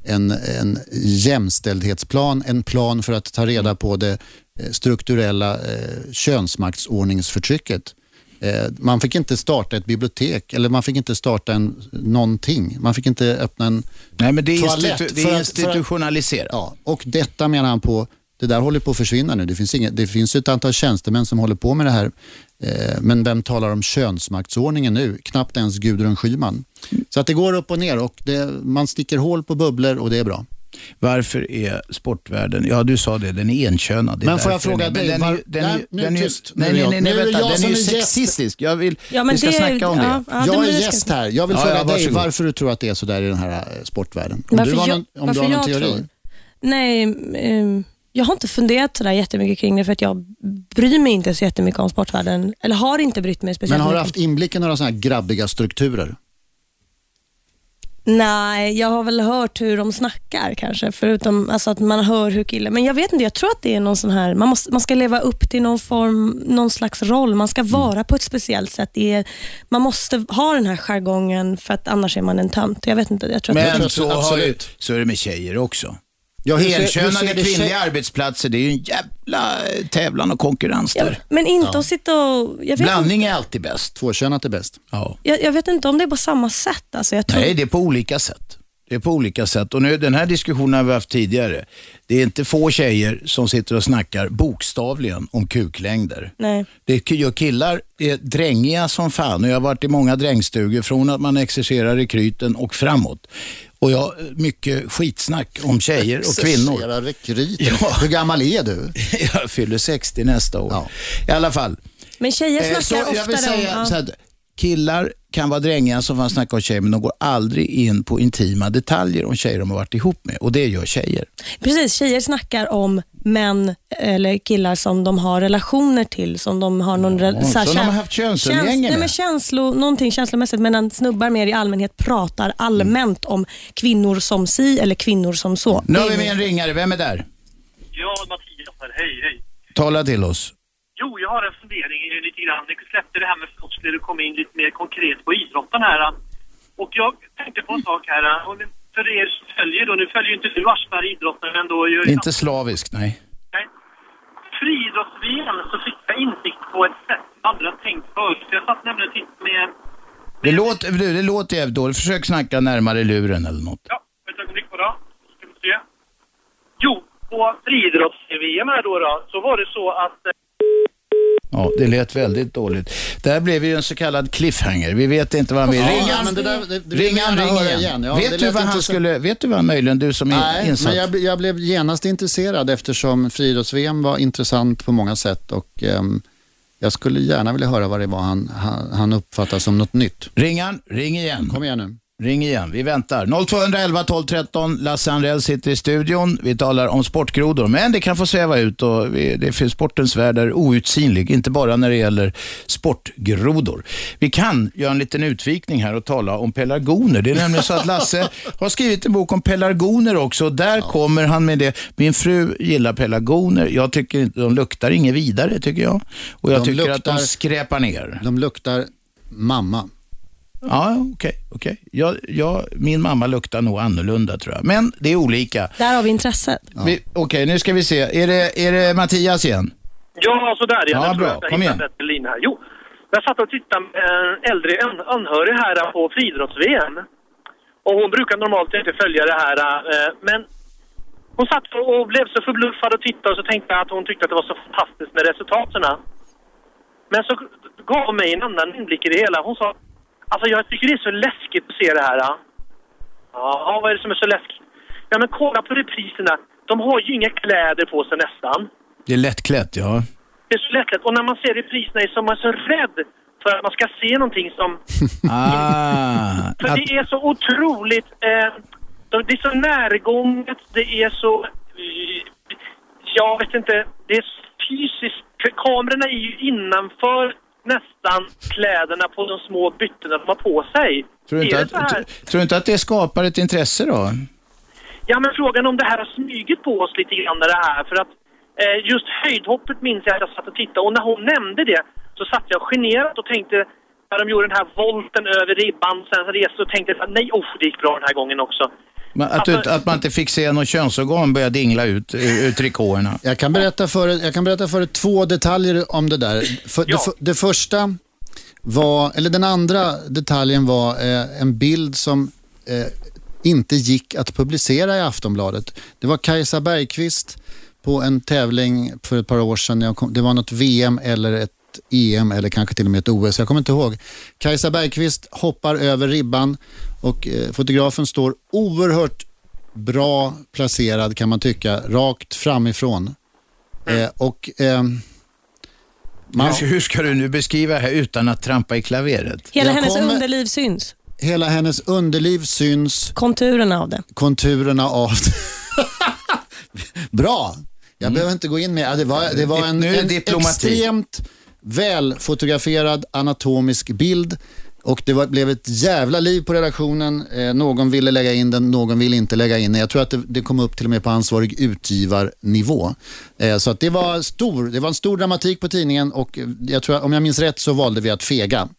en, en jämställdhetsplan, en plan för att ta reda på det eh, strukturella eh, könsmaktsordningsförtrycket. Eh, man fick inte starta ett bibliotek eller man fick inte starta en, någonting. Man fick inte öppna en Nej, men det är, toalett. institu- det för är att- för institutionaliserat. Ja, och detta menar han på, det där håller på att försvinna nu. Det finns, inga, det finns ett antal tjänstemän som håller på med det här. Eh, men vem talar om könsmaktsordningen nu? Knappt ens Gudrun Schyman. Så att det går upp och ner och det, man sticker hål på bubblor och det är bra. Varför är sportvärlden, ja du sa det, den är enkönad. Men får jag fråga den är- dig, den var- den Nej, nu den tyst. Nej, Nu är nej, jag- nej, nu är vänta, jag den är ju sexistisk. Jag vill, Ja, men vi ska det- snacka om ja, det. ja, det- jag är gäst här. Jag vill Ja, fråga ja, dig varför du tror att det är så där i den här eh, sportvärlden. Om Varför du har jag- någon, om du har någon jag teori. tror? Nej, ehm, jag har inte funderat sådär jättemycket kring det för att jag bryr mig inte så jättemycket om sportvärlden. Eller har inte brytt mig speciellt Men har du mycket. haft inblick i några sådana här grabbiga strukturer? Nej, jag har väl hört hur de snackar kanske, förutom alltså att man hör hur killar... Men jag vet inte, jag tror att det är någon sån här... Man, måste, man ska leva upp till någon form, någon slags roll. Man ska Mm. vara på ett speciellt sätt. Det är, man måste ha den här jargongen för att annars är man en tönt. Jag vet inte, jag tror att Men tror så, har det, absolut. så är det med tjejer också. Ja, hur ser- hur Enkönade det kvinnliga tjej- arbetsplatser, det är ju en jävla eh, tävlan och konkurrens ja, där. Men inte att sitta och... Jag vet, inte, Blandning är alltid bäst. Tvåkönat är bäst. Ja. jag, jag vet inte om det är på samma sätt. Alltså, jag tror, Nej, det är på olika sätt. Det är på olika sätt. Och nu, den här diskussionen har vi haft tidigare. Det är inte få tjejer som sitter och snackar bokstavligen om kuklängder. Nej. Det gör killar är drängiga som fan och jag har varit i många drängstugor från att man exercerar i kryten och framåt. Och jag mycket skitsnack om tjejer och kvinnor. Rekryter. Ja. Hur gammal är du? Jag fyller 60 nästa år. Ja. I alla fall. Men tjejer Eh, snackar så jag vill oftare om... ja. så killar kan vara drängiga som fan snackar om tjejer men de går aldrig in på intima detaljer om tjejer de har varit ihop med och det gör tjejer. Precis, tjejer snackar om män eller killar som de har relationer till, som de har någon... Ja, så här som de har haft könsumgänge käns- nej, med. men känslo, Någonting känslomässigt, medan snubbar mer i allmänhet pratar allmänt om kvinnor som si eller kvinnor som så. Nu har vi med en ringare, vem är där? Ja, Mattias här. Hej, hej. Tala till oss. Jo, jag har en fundering lite grann. Ni släppte det här med floskler och kom in lite mer konkret på idrotten här. Och jag tänkte på en sak här. För er som följer då, nu följer ju inte du Aschberg idrotten, men då gör Inte slaviskt, nej. Nej. Friidrotts-VM så fick jag insikt på ett sätt jag aldrig har tänkt förut. Jag satt nämligen och tittade med... Det låter, du, det låter jävligt dåligt. Försök snacka närmare luren eller något. Ja, ett ögonblick bara. Ska vi se. Jo, på friidrotts-VM här då, då så var det så att... Ja, det lät väldigt dåligt. Det här blev ju en så kallad cliffhanger. Vi vet inte vad han vill. Ja, Ring han, men det där- det- det vill ring han, igen. igen. Ja, vet, du vad han skulle, vet du vad möjligen du som är Nej, insatt? men jag, jag blev genast intresserad eftersom friidrotts-VM var intressant på många sätt och ehm, jag skulle gärna vilja höra vad det var han, han, han uppfattar som något nytt. Ring han, ring igen. Kom igen nu. Ring igen, vi väntar. 0211 12 13. Lasse Andrell sitter i studion. Vi talar om sportgrodor, men det kan få sväva ut och vi, det finns sportens värld är outsinlig, inte bara när det gäller sportgrodor. Vi kan göra en liten utvikning här och tala om pelargoner. Det är nämligen så att Lasse har skrivit en bok om pelargoner också och där kommer han med det. Min fru gillar pelargoner. Jag tycker inte, de luktar inget vidare tycker jag. Och jag De tycker att de luktar- skräpar ner. De luktar mamma. Ja, okej. okej. Jag, jag, min mamma luktar nog annorlunda tror jag. Men det är olika. Där har vi intresset. Vi- Okej, nu ska vi se. Är det, är det Mattias igen? Ja, sådär ja. Ja, bra. Kom igen. här. Jo, Jag satt och tittade med en äldre an- anhörig här på friidrotts-VM. Och hon brukar normalt inte följa det här, eh, men hon satt och blev så förbluffad och tittade och så tänkte jag att hon tyckte att det var så fantastiskt med resultaten. Men så gav hon mig en annan inblick i det hela. Hon sa, alltså jag tycker det är så läskigt att se det här. Ja, vad är det som är så läskigt? Ja, men kolla på repriserna. De har ju inga kläder på sig nästan. Det är lättklätt, ja. Det är så lättklätt. Och när man ser repriserna är man så rädd för att man ska se någonting som... Ah, För att, det är så otroligt... Eh, det är så närgånget, det är så... Eh, jag vet inte, det är fysiskt. Kamerorna är ju innanför nästan kläderna på de små byttorna de har på sig. tror, du inte att, tror du inte att det skapar ett intresse då? Ja, men frågan om det här har smugit på oss lite grann det här. För att eh, just höjdhoppet minns jag att jag satt och tittade och när hon nämnde det så satt jag generat och tänkte när de gjorde den här volten över ribban sen reste och tänkte nej, oh, det gick bra den här gången också. Men Att, du, Alltså- att man inte fick se någon könsorgan börja dingla ut ur, trikåerna. Jag kan berätta för, jag kan berätta för två detaljer om det där. För, Ja. det, det första var, eller den andra detaljen var eh, en bild som eh, inte gick att publicera i Aftonbladet. Det var Kajsa Bergqvist på en tävling för ett par år sedan. Jag kom, det var något VM eller ett EM eller kanske till och med ett OS. Jag kommer inte ihåg. Kajsa Bergqvist hoppar över ribban och eh, fotografen står oerhört bra placerad kan man tycka, rakt framifrån. Eh, och ehm, man, Hur, hur ska du nu beskriva det här utan att trampa i klaveret? Hela Jag hennes kommer- underliv syns. hela hennes underliv syns, Konturerna av det. konturerna av Bra! Jag behöver inte gå in med, ja, det var, det var en, det en extremt välfotograferad anatomisk bild och det var, blev ett jävla liv på redaktionen. Eh, någon ville lägga in den, någon ville inte lägga in den. Jag tror att det, det kom upp till och med på ansvarig utgivarnivå. Eh, så att det, var stor, det var en stor dramatik på tidningen och eh, jag tror, om jag minns rätt så valde vi att fega.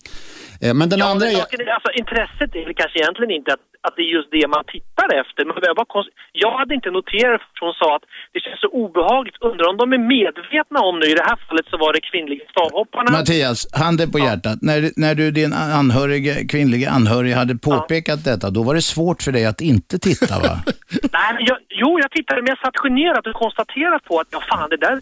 Eh, men den Ja, andra men är... saken är, alltså, intresset är väl kanske egentligen inte att, att det är just det man tittar efter. Men jag, bara konst... jag hade inte noterat för hon sa att det känns så obehagligt. Undrar om de är medvetna om nu, i det här fallet så var det kvinnliga stavhopparna. Mattias, handen på hjärtat. När, när du, din anhörige, kvinnliga anhörig hade påpekat detta, då var det svårt för dig att inte titta va? Nej, men jag, jo, jag tittade men jag satt generat och konstaterat på att ja, fan det där...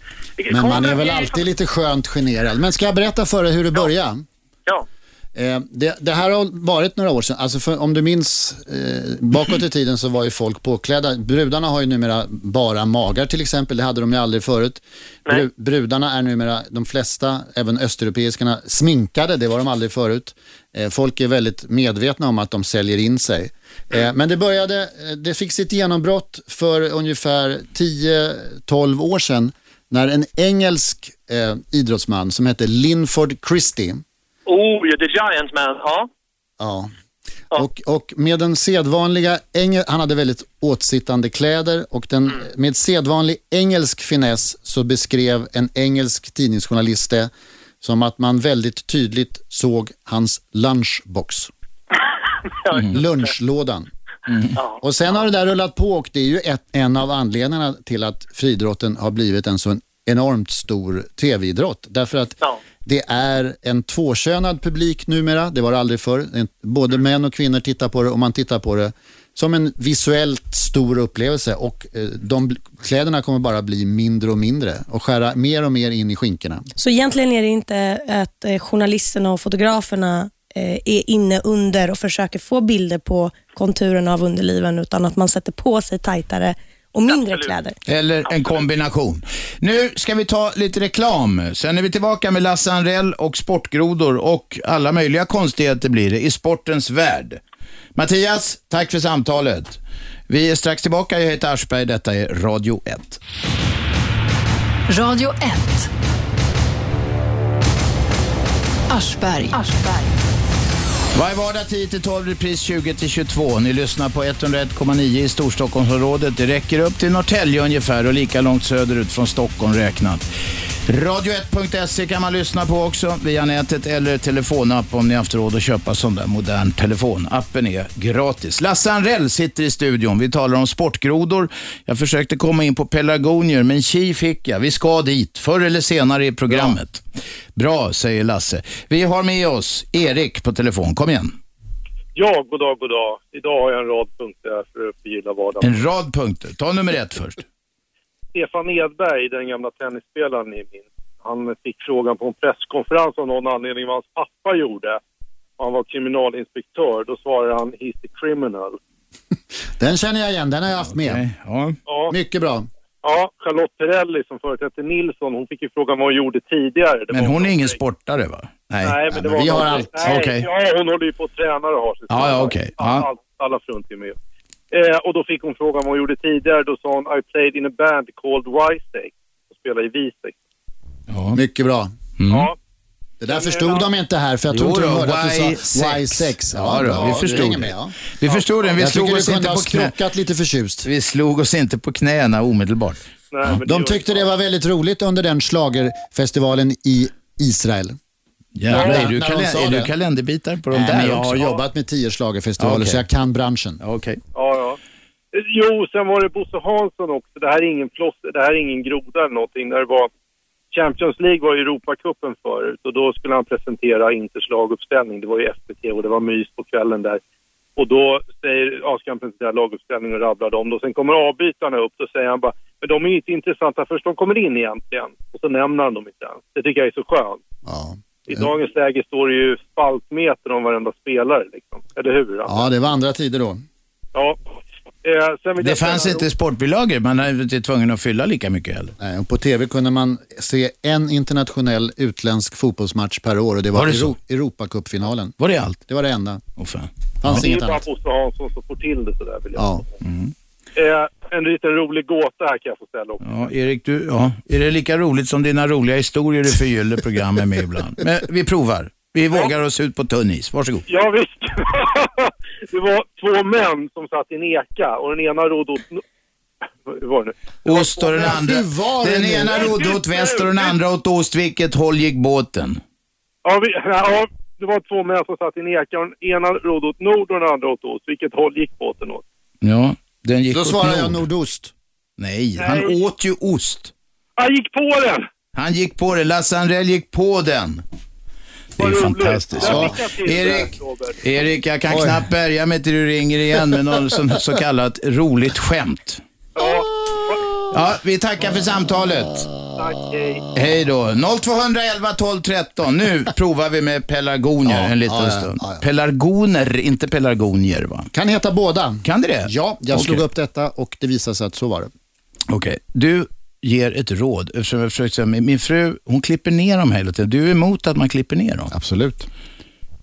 Men man är väl alltid lite skönt generad. Men ska jag berätta för dig hur det började? Ja. Eh, det, det här har varit några år sedan. Alltså för, om du minns eh, bakåt i tiden så var ju folk påklädda. Brudarna har ju numera bara magar till exempel. Det hade de ju aldrig förut. Bru, brudarna är numera, de flesta, även östeuropeiskarna, sminkade. Det var de aldrig förut. Eh, folk är väldigt medvetna om att de säljer in sig. Eh, men det började, eh, det fick sitt genombrott för ungefär 10-12 år sedan när en engelsk idrottsman som hette Linford Christie Oh, The Giant Man. Ja. Ja. Och, och med den sedvanliga, engel, han hade väldigt åtsittande kläder och den, med sedvanlig engelsk finess så beskrev en engelsk tidningsjournalist det som att man väldigt tydligt såg hans lunchbox. Lunchlådan. Och sen har det där rullat på och det är ju ett, en av anledningarna till att friidrotten har blivit en så enormt stor tv-idrott. Därför att Ja det är en tvåkönad publik numera, det var det aldrig förr. Både män och kvinnor tittar på det och man tittar på det som en visuellt stor upplevelse och eh, de kläderna kommer bara bli mindre och mindre och skära mer och mer in i skinkorna. Så egentligen är det inte att eh, journalisterna och fotograferna eh, är inne under och försöker få bilder på konturerna av underliven, utan att man sätter på sig tajtare och mindre Absolut. kläder. Eller en kombination. Nu ska vi ta lite reklam. Sen är vi tillbaka med Lasse Anrell och sportgrodor och alla möjliga konstigheter blir det i sportens värld. Mattias, tack för samtalet. Vi är strax tillbaka. Jag heter Aschberg. Detta är Radio 1. Radio 1. Aschberg. Varje vardag 10-12, repris 20-22. Ni lyssnar på 101,9 i Storstockholmsområdet. Det räcker upp till Norrtälje ungefär och lika långt söderut från Stockholm räknat. Radio1.se kan man lyssna på också via nätet eller telefonapp om ni haft råd att köpa sån där modern telefon. Appen är gratis. Lasse Anrell sitter i studion. Vi talar om sportgrodor. Jag försökte komma in på pelargonier, men tji fick jag. Vi ska dit, förr eller senare i programmet. Bra, säger Lasse. Vi har med oss Erik på telefon. Kom igen. Ja, god dag, god dag. Idag har jag en rad punkter för att förgylla vardagen. En rad punkter. Ta nummer ett först. Stefan Edberg, den gamla tennisspelaren ni minns, han fick frågan på en presskonferens av någon anledning vad hans pappa gjorde. Han var kriminalinspektör. Då svarade han “He's a criminal”. Den känner jag igen, den har jag haft med. Okej, Ja. Ja, Mycket bra. ja, Charlotte Perrelli som företrädde Nilsson, hon fick ju frågan vad hon gjorde tidigare. Det Men hon är ingen sportare va? Nej. Nej, men det men var vi har allt. Nej, Okej. Ja, hon håller ju på att träna och har sitt Ja, ja, okej. Ja. All, alla fruntimmer med. Eh, och då fick hon frågan vad hon gjorde tidigare. Då sa hon I played in a band called Wisek och spelade i Wisek. Ja. Mycket bra. Ja, Det där förstod de inte här, för jag tror inte de hörde att du sa Y6. Y6. Ja, då, vi förstod det. med, ja. Vi förstod den. Vi Jag slog oss inte på knä. lite förtjust. Vi slog oss inte på knäna omedelbart. nej, De tyckte det var väldigt roligt under den schlagerfestivalen i Israel. Jävlar, är du, när de kalen- sa är du det. kalenderbitare på de Nej, men där jag har också? jobbat med tio schlagerfestivaler Okej. så jag kan branschen. Ja, Okej. Ja, ja. Eh, Jo, sen var det Bosse Hansson också. Det här är ingen plåster, det här är ingen groda eller någonting. När det var Champions League var ju Europacupen förut och då skulle han presentera Inters laguppställning. Det var ju FBT och det var mys på kvällen där. Och då säger, ja, ska han presentera laguppställning och rabblar dem. Då sen kommer avbytarna upp, då säger han bara, men de är ju inte intressanta först de kommer in egentligen. Och så nämner han dem inte ens. Det tycker jag är så skönt. Ja. I dagens läge står det ju spaltmeter om varenda spelare liksom. Eller hur? ja, det var andra tider då. Ja. Eh, Det fanns inte sportbilagor. Man är inte tvungen att fylla lika mycket heller. Nej, och på tv kunde man se en internationell utländsk fotbollsmatch per år och det var, Var det? Euro Europacupfinalen. Var det allt? Det var det enda. Åh fan. fanns Det är inget bara annat. Bosse Hansson som får till det sådär vill jag Ja. eh, En liten rolig gåta här kan jag få ställa också. Ja, Erik, du, ja. är det lika roligt som dina roliga historier du förgyller programmet med ibland? Men vi provar. Vi vågar oss ut på tunn is. Varsågod. Ja visst. det var två män som satt i en eka och den ena rodde åt... Hur var det nu? Ost och den andra. Den nu? ena rodde åt väster och den andra åt ost. Vilket håll gick båten? Ja, vi, ja, det var två män som satt i en eka och den ena rodde åt nord och den andra åt ost. Vilket håll gick båten åt? Ja, den gick Då åt svarar nord. jag nordost. Nej, han Nej. åt ju ost. Han gick på den! Han gick på det. Lasse Andrell gick på den. Det är fantastiskt. Ja. Erik. Erik, jag kan Oj. knappt bärga mig till du ringer igen med någon sån, så kallat roligt skämt. Ja, vi tackar för samtalet. tack, hej. Hej då. 0211 12 13. Nu provar vi med pelargonier Ja, en liten ja, ja, stund. ja, ja. Pelargoner, inte pelargonier va? Kan heta båda. Kan det det? Ja, jag Okej. slog upp detta och det visade sig att så var det. Okej, du ger ett råd. Eftersom jag försökt säga, min fru, hon klipper ner dem hela tiden. Du är emot att man klipper ner dem. Absolut.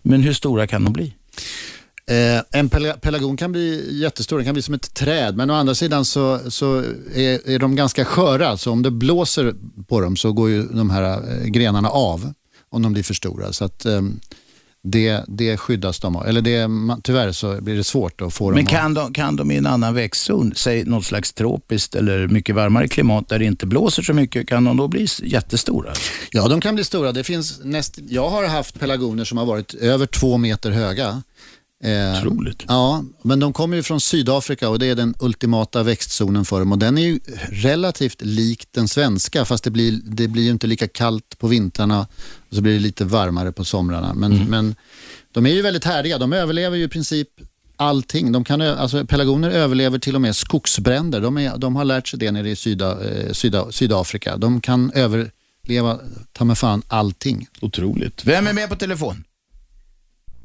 Men hur stora kan de bli? Eh, en pela- pelargon kan bli jättestor, den kan bli som ett träd. Men å andra sidan så, så är, är de ganska sköra. Så om det blåser på dem så går ju de här eh, grenarna av om de blir för stora. Så att eh, det, det skyddas de av. Eller det, tyvärr så blir det svårt att få dem Men kan de, kan de i en annan växtzon, säg något slags tropiskt eller mycket varmare klimat där det inte blåser så mycket, kan de då bli jättestora? Ja, de kan bli stora. Det finns näst, jag har haft pelargoner som har varit över två meter höga. Eh, Otroligt. Ja, men de kommer ju från Sydafrika och det är den ultimata växtzonen för dem. Och den är ju relativt lik den svenska fast det blir, det blir ju inte lika kallt på vintrarna och så blir det lite varmare på somrarna. Men, men de är ju väldigt härdiga. De överlever ju i princip allting. De kan, alltså, pelargoner överlever till och med skogsbränder. De, är, de har lärt sig det nere i Syda, eh, Syda, Sydafrika. De kan överleva, ta med fan, allting. Otroligt. Vem är med på telefon?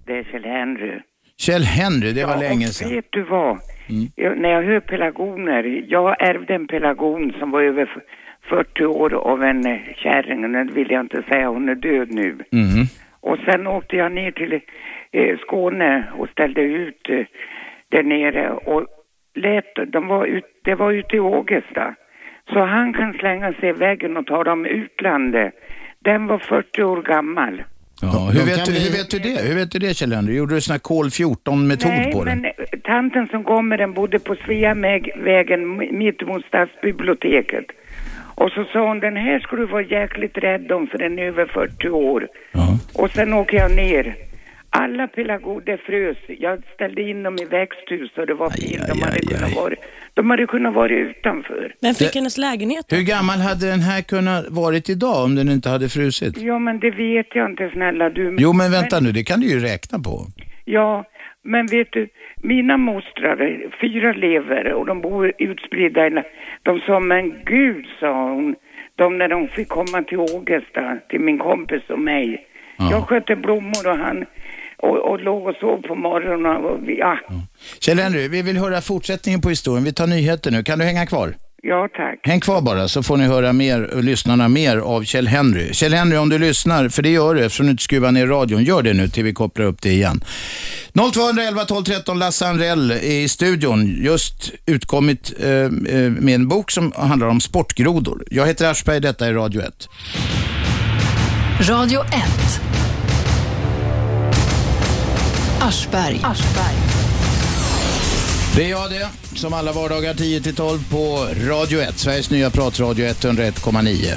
Det är Kjell Henry. Kjell Henry, det var Ja, länge sedan. Mm. Vet du vad? Jag, när jag hör pelargoner, jag ärvde en pelargon som var över f- 40 år av en eh, kärring, det vill jag inte säga, hon är död nu. Mhm. Och sen åkte jag ner till eh, Skåne och ställde ut eh, där nere och lät, de var ut, det var ute i Ågesta. Så han kan slänga sig i väggen och ta dem utlandet. Den var 40 år gammal. Ja, hur, vet du, hur vet du det? Hur vet du det Kjell Henry? Gjorde du sån här kol 14-metod Nej, på den? men eh, tanten som kom med den bodde på Sveavägen mitt emot stadsbiblioteket. Och så sa hon, den här ska du vara jäkligt rädd om för den är över 40 år. Och sen åker jag ner. Alla pelargoner frös. Jag ställde in dem i växthus och det var fint. De hade, kunnat vara, de hade kunnat vara utanför. Vem fick Det- hennes lägenhet? Hur gammal hade den här kunnat varit idag om den inte hade frusit? Ja, men det vet jag inte snälla du. Jo, men vänta nu, det kan du ju räkna på. Ja, men vet du, mina mostrar, fyra lever och de bor utspridda. i- De sa, men gud, sa hon, de när de fick komma till Ågesta, till min kompis och mig. Jag skötte blommor och han och, och låg och sov på morgonen och ja, Kjell Henry, vi vill höra fortsättningen på historien. Vi tar nyheter nu. Kan du hänga kvar? ja tack. Häng kvar bara så får ni höra mer, lyssnarna mer av Kjell Henry. Kjell Henry, om du lyssnar, för det gör du eftersom du inte skruvar ner radion, gör det nu till vi kopplar upp det igen. 0211 12 13 Lasse Anrell är i studion, just utkommit eh, eh, med en bok som handlar om sportgrodor. Jag heter Aschberg, detta är Radio 1. Radio 1. Aschberg. Det är jag det, som alla vardagar 10-12 på Radio 1, Sveriges nya pratradio 101,9.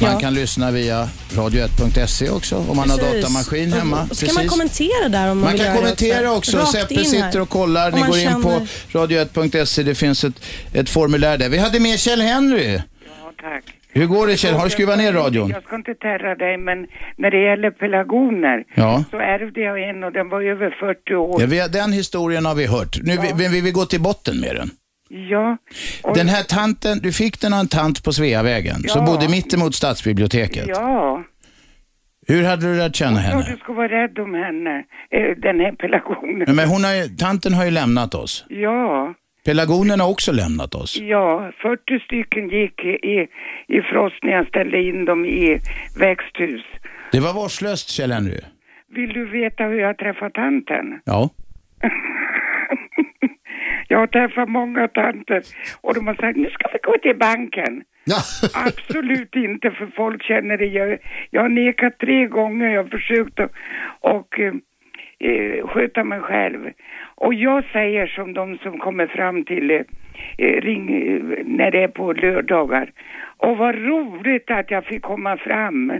Man Ja. kan lyssna via radio1.se också om man har Precis. datamaskin hemma. Och så kan man kommentera där om man, Man vill kan göra det kommentera också. Rakt Seppe sitter och kollar. Om Ni går in på känner- radio1.se. Det finns ett, ett formulär där. Vi hade med Kjell Henry. Ja, tack. Hur går det Kjell? Har du skruvat ner radion? Jag ska inte terra dig, men när det gäller pelargoner Ja. så ärvde jag en och den var över 40 år. Ja, den historien har vi hört. Nu vi, vi, vi vill gå till botten med den. Ja. Och, Den här tanten, du fick den av en tant på Sveavägen som Ja. bodde mittemot stadsbiblioteket. ja. Hur hade du lärt känna Ja, henne? du ska vara rädd om henne, eh, den här pelargonen. Men hon har ju, tanten har ju lämnat oss. Ja, Pelargonen har också lämnat oss. ja, 40 stycken gick i, i, i frost när jag ställde in dem i växthus. Det var vårdslöst Kjell Henry. Vill du veta hur jag träffade tanten? Ja. Jag har träffat många tanter och de har sagt nu ska vi gå till banken. Absolut inte för folk känner det. Jag, jag har nekat tre gånger, jag har försökt att och, eh, sköta mig själv. Och jag säger som de som kommer fram till eh, eh, ring eh, när det är på lördagar. Och vad roligt att jag fick komma fram.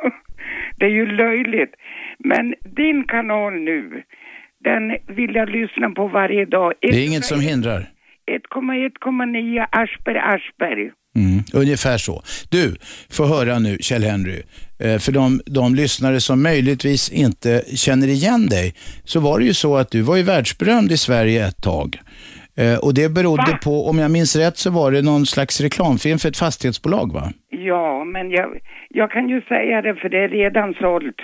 det är ju löjligt. Men din kanal nu, den vill jag lyssna på varje dag. Det är inget som hindrar. 1,1,9 Aschberg Aschberg. Mm, ungefär så. Du, få höra nu Kjell Henry. Eh, för de, de lyssnare som möjligtvis inte känner igen dig, så var det ju så att du var ju världsberömd i Sverige ett tag. Eh, och det berodde Va? på, om jag minns rätt, så var det någon slags reklamfilm för ett fastighetsbolag va? Ja, men jag, jag kan ju säga det för det är redan sålt.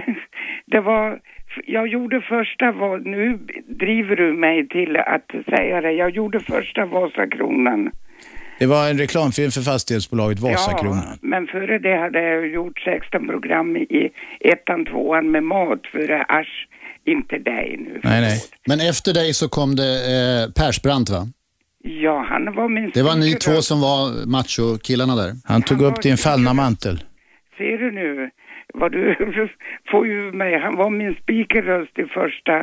det var, jag gjorde första, va- nu driver du mig till att säga det, jag gjorde första Vasakronan. Det var en reklamfilm för fastighetsbolaget Vasakronan. Ja, men före det hade jag gjort 16 program i ettan, tvåan med mat före Asch, inte dig nu. Nej, nej. Men efter dig så kom det eh, Persbrandt va? Ja, han var min Det var ni två som var macho-killarna där. Han tog upp din fallna mantel. Ser du nu vad du får ur mig? Han var min speakerröst i första.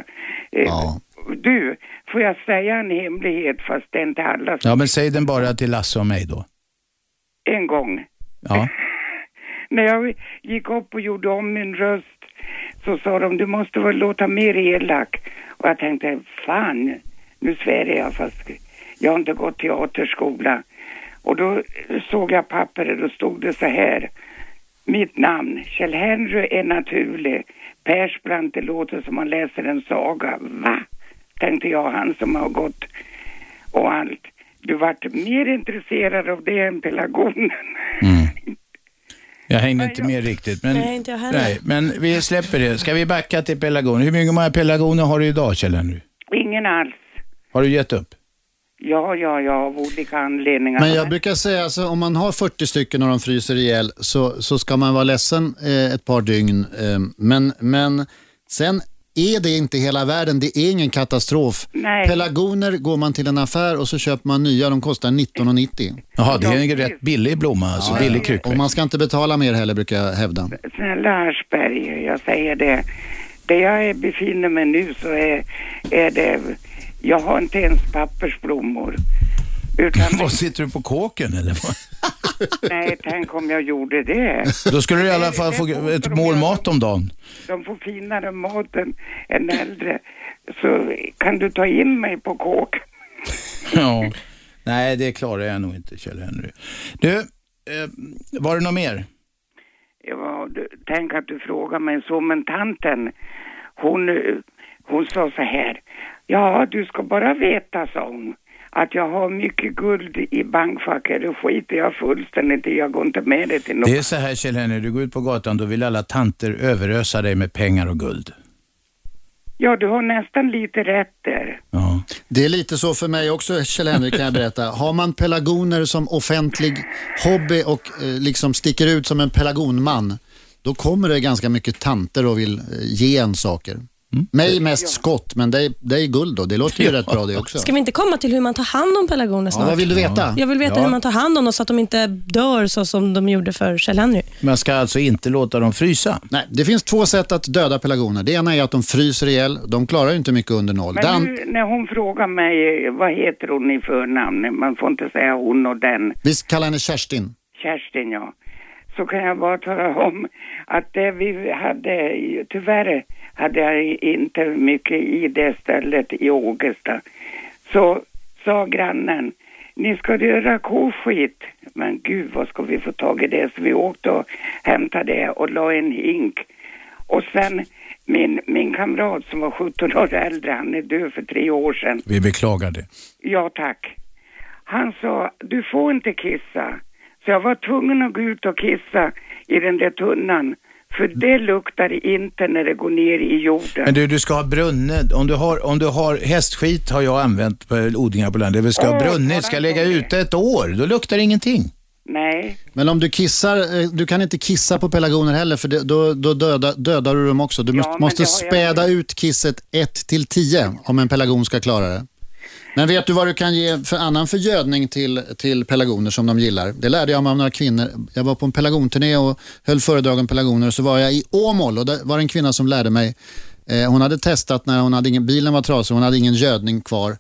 Eh, Ja. Du, får jag säga en hemlighet fast det är inte alla. Ja, men säg den bara till Lasse och mig då. En gång. Ja. När jag gick upp och gjorde om min röst så sa de du måste väl låta mer elak. Och jag tänkte fan, nu svär jag fast jag har inte gått teaterskola. Och då såg jag pappret och stod det så här. Mitt namn, Kjell Henry är naturlig. Persbrandt, det låter som man läser en saga. Va? Tänkte jag, han som har gått och allt. Du vart mer intresserad av det än pelargonen. Jag hängde inte med riktigt. Men, Nej, inte jag heller. Nej, men vi släpper det. Ska vi backa till pelargoner? Hur mycket många pelargoner har du idag, Kjell Henry? Ingen alls. Har du gett upp? Ja, ja, ja, av olika anledningar. Men jag brukar säga, alltså, om man har 40 stycken och de fryser ihjäl så, så ska man vara ledsen eh, ett par dygn. Eh, men, men sen är det inte hela världen, det är ingen katastrof. Nej. Pelargoner går man till en affär och så köper man nya, de kostar 19,90. Jaha, det är en rätt billig blomma, alltså billig Och kryckväxt. man ska inte betala mer heller brukar jag hävda. Snälla Aschberg, jag säger det. Där jag är- befinner mig nu så är, är det... Jag har inte ens pappersblommor. Utan, Vad sitter du på kåken eller? vad? nej, tänk om jag gjorde det. Då skulle du i alla fall få ett mål mat om dagen. De får finare mat än, än äldre. Så kan du ta in mig på kåk? Ja. Nej, det klarar jag nog inte Kjell-Henry. Du, eh, var det något mer? Ja, du, tänk att du frågar mig så, men tanten, hon, eh, hon sa så här. Ja, du ska bara veta, sa hon, att jag har mycket guld i bankfacket. Det skiter jag fullständigt i. Jag går inte med det till något. Det är så här Kjell-Henry, du går ut på gatan, då vill alla tanter överösa dig med pengar och guld. Ja, du har nästan lite rätt där. Det är lite så för mig också, Kjell-Henrik, kan jag berätta. Har man pelargoner som offentlig hobby och eh, liksom sticker ut som en pelargonman, då kommer det ganska mycket tanter och vill eh, ge en saker. Mig mest skott, men det är, det är guld då. Det låter ju rätt bra det också. Ska vi inte komma till hur man tar hand om pelargoner snart? vad vill du veta? Jag vill veta Ja. hur man tar hand om dem så att de inte dör så som de gjorde för Kjell-Henry. Man ska alltså inte låta dem frysa? Nej, det finns två sätt att döda pelargoner. Det ena är att de fryser ihjäl. De klarar ju inte mycket under noll. Men an- nu, när hon frågar mig, vad heter hon i förnamn? Man får inte säga hon och den. Vi kallar henne Kerstin. Kerstin, ja. Så kan jag bara tala om att det vi hade, tyvärr hade jag inte mycket i det stället i Ågesta. Så sa grannen, ni ska göra koskit. Men gud, vad ska vi få tag i det? Så vi åkte och hämtade det och la en hink. Och sen min, min kamrat som var 17 år äldre, han är död för tre år sedan. Vi beklagar det. Ja tack. Han sa, du får inte kissa. Så jag var tvungen att gå ut och kissa i den där tunnan. För det luktar inte när det går ner i jorden. Men du, du ska ha brunnet. Om du har, om du har hästskit har jag använt på odlingar på landet. Det ska ha Åh, brunnit, ska lägga ute ett år. Då luktar det ingenting. Nej. Men om du kissar, eh, du kan inte kissa på pelargoner heller för det, då, då dödar, dödar du dem också. Du måste, men måste jag- späda ut kisset 1 till 10 om en pelargon ska klara det. Men vet du vad du kan ge för annan förgödning till, till pelargoner som de gillar? Det lärde jag mig av några kvinnor. Jag var på en pelargonturné och höll föredrag om pelargoner och så var jag i Åmål och där var det en kvinna som lärde mig. Eh, hon hade testat när hon hade ingen, bilen var trasig, hon hade ingen gödning kvar.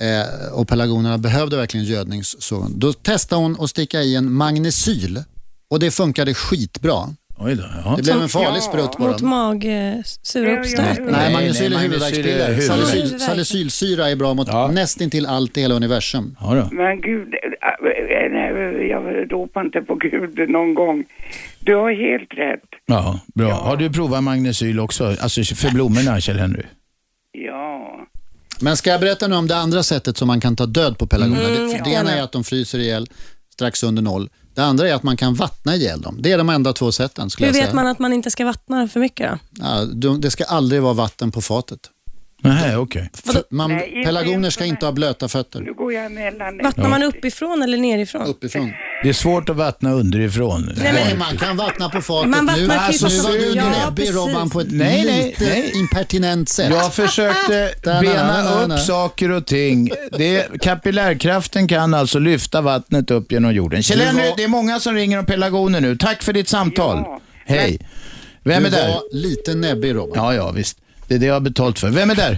Eh, och pelargonerna behövde verkligen gödning. Så, då testade hon att sticka i en magnesyl och det funkade skitbra. Oj då, ja. Det blev en farlig sprutt på Mot dem. mag, eh, sura uppstötning. Nej, är nej, huvudvärkspiller. magnesyl är Salicyl, huvudvärk. salicylsyra är bra mot nästintill allt i hela universum. Ja, då. Men gud, äh, nej, jag ropar inte på Gud någon gång. Du har helt rätt. Ja, bra. Har du provat magnesyl också? Alltså för blommorna, Kjell-Henry? Ja. Men ska jag berätta nu om det andra sättet som man kan ta död på pelargoner? Mm, det, ja. det ena är att de fryser ihjäl strax under noll. Det andra är att man kan vattna ihjäl dem. Det är de enda två sätten Hur vet man att man inte ska vattna för mycket då? Ja, de- det ska aldrig vara vatten på fatet. Nej, okej. För Man, Nej, inte pelargoner ska inte ha blöta fötter. Nu går jag mellan... Vattnar man uppifrån eller nerifrån? Uppifrån. Det är svårt att vattna underifrån. Nej, man kan vattna på fatet. Man vattnar nu, alltså, nu var du Ja, näbbig precis. Robban på ett Nej, nej, lite nej. impertinent sätt. Jag försökte bena na, na. upp saker och ting. Det, kapillärkraften kan alltså lyfta vattnet upp genom jorden. Kjell Du var- det är många som ringer om pelargoner nu. Tack för ditt samtal. Ja. Hej. Vem du är där? var lite näbbig Robban. Ja, ja, visst. Det är det jag har betalt för. Vem är där?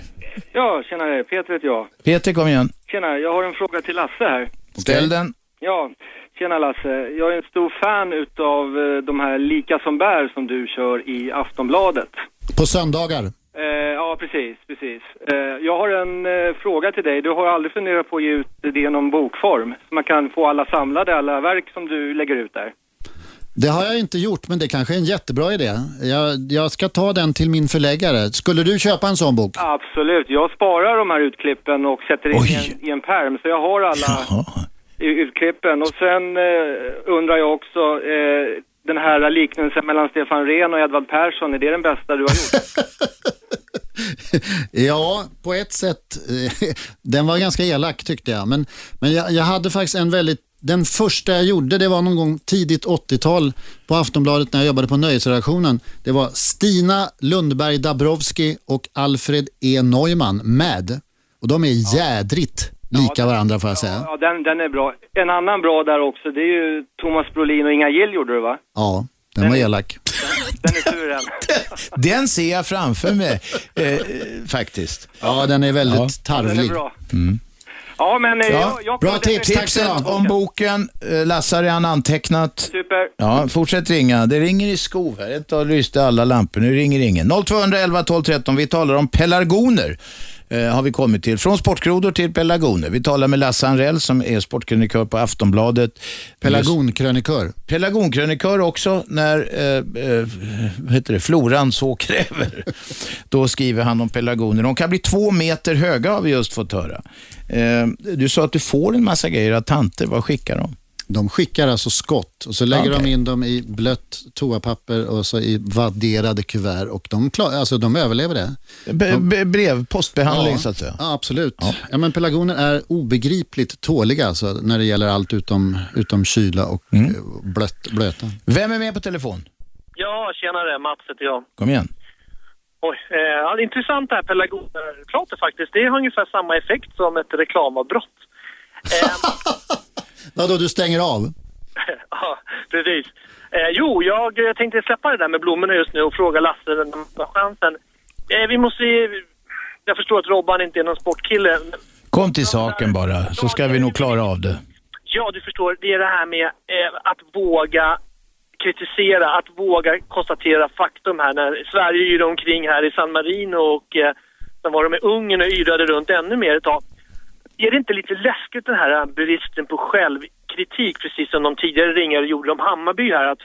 Ja, tjenare. Peter heter jag. Peter, kom igen. Tjena, jag har en fråga till Lasse här. Ställ den. Ja, tjena Lasse. Jag är en stor fan utav eh, de här Lika som bär som du kör i Aftonbladet. På söndagar. Eh, ja, precis, precis. Eh, jag har en eh, fråga till dig. Du har aldrig funderat på att ge ut det i någon bokform? Så man kan få alla samlade, alla verk som du lägger ut där. Det har jag inte gjort, men det kanske är en jättebra idé. Jag, jag ska ta den till min förläggare. Skulle du köpa en sån bok? Absolut. Jag sparar de här utklippen och sätter in i en, i en pärm. Så jag har alla Ja. i utklippen. Och sen eh, undrar jag också, eh, den här liknelsen mellan Stefan Rehn och Edvard Persson, är det den bästa du har gjort? Ja, på ett sätt. eh, Den var ganska elak tyckte jag. Men, men jag, jag hade faktiskt en väldigt... Den första jag gjorde, det var någon gång tidigt 80-tal på Aftonbladet när jag jobbade på nöjesredaktionen. Det var Stina Lundberg Dabrowski och Alfred E. Neumann med. Och de är jädrigt lika varandra får jag säga. Ja, den, den är bra. En annan bra där också, det är ju Thomas Brolin och Inga Gill gjorde det va? Ja, den var elak. Den är sur den. Den ser jag framför mig, eh, faktiskt. Ja, den är väldigt Ja. Den är tarvlig. bra. Ja, men eh, jag, jag Bra tips. Tipset om boken. eh, Lasse har redan antecknat. Super. Ja, fortsätt ringa. Det ringer i skov här. Ett tag lyste alla lampor. Nu ringer ingen. 0211 12 13. Vi talar om pelargoner. Eh, har vi kommit till. Från sportgrodor till pelargoner. Vi talar med Lasse Anrell som är sportkrönikör på Aftonbladet. Pelargonkrönikör. Pelargonkrönikör också när eh, eh, heter det, floran så kräver. Då skriver han om pelargoner. De kan bli två meter höga har vi just fått höra. Eh, du sa att du får en massa grejer av tanter. Vad skickar de? De skickar alltså skott och så lägger Okej. de in dem i blött toapapper och så i vadderade kuvert och de, klar, alltså, de överlever det. Be- be- brev, postbehandling Ja. så att säga. Ja, absolut. Ja. men pelargoner är obegripligt tåliga alltså, när det gäller allt utom, utom kyla och Mm. eh, blött, blöta. Vem är med på telefon? Ja, tjenare. Mats heter jag. Kom igen. Oj, eh, ja, intressant det här pelargonerpratet faktiskt. Det har ungefär samma effekt som ett reklamavbrott. Vadå, du stänger av? ja, precis. Eh, jo, jag eh, tänkte släppa det där med blommorna just nu och fråga Lasse den här chansen. Eh, vi måste... Jag förstår att Robban inte är någon sportkille. Kom till saken bara, så ska vi nog klara av det. Ja, du förstår. Det är det här med eh, att våga kritisera, att våga konstatera faktum här. När Sverige yrade omkring här i San Marino och eh, sen var de i Ungern och yrade runt ännu mer ett tag. Är det inte lite läskigt den här bristen på självkritik, precis som de tidigare ringare gjorde om Hammarby här, att,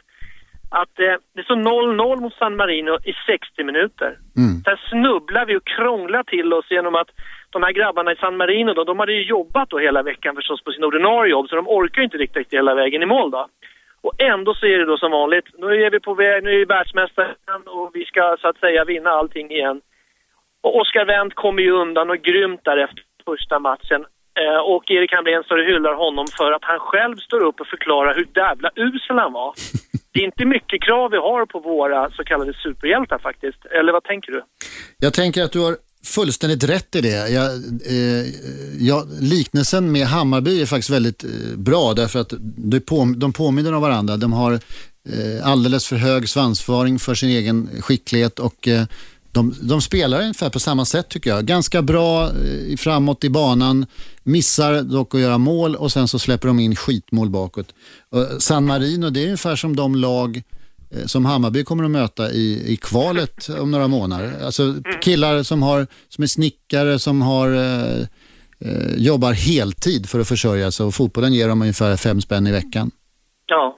att eh, det står 0-0 mot San Marino i 60 minuter. Sen snubblar vi och krånglar till oss genom att de här grabbarna i San Marino då, de hade ju jobbat då hela veckan förstås på sin ordinarie jobb, så de orkar ju inte riktigt hela vägen i mål då. Och ändå så är det då som vanligt, nu är vi på väg, nu är vi världsmästare igen och vi ska så att säga vinna allting igen. Och Oscar Wendt kommer ju undan och grymt där efter första matchen. Eh, och Erik Hamrén står och hyllar honom för att han själv står upp och förklarar hur jävla usel han var. Det är inte mycket krav vi har på våra så kallade superhjältar faktiskt. Eller vad tänker du? Jag tänker att du har fullständigt rätt i det. Jag, eh, ja, liknelsen med Hammarby är faktiskt väldigt eh, bra därför att de, på, de påminner om varandra. De har eh, alldeles för hög svansföring för sin egen skicklighet och eh, de, de spelar ungefär på samma sätt tycker jag. Ganska bra eh, framåt i banan, missar dock att göra mål och sen så släpper de in skitmål bakåt. San Marino, det är ungefär som de lag eh, som Hammarby kommer att möta i, i kvalet om några månader. Alltså killar som, har, som är snickare, som har, eh, eh, jobbar heltid för att försörja sig och fotbollen ger dem ungefär fem spänn i veckan. Ja.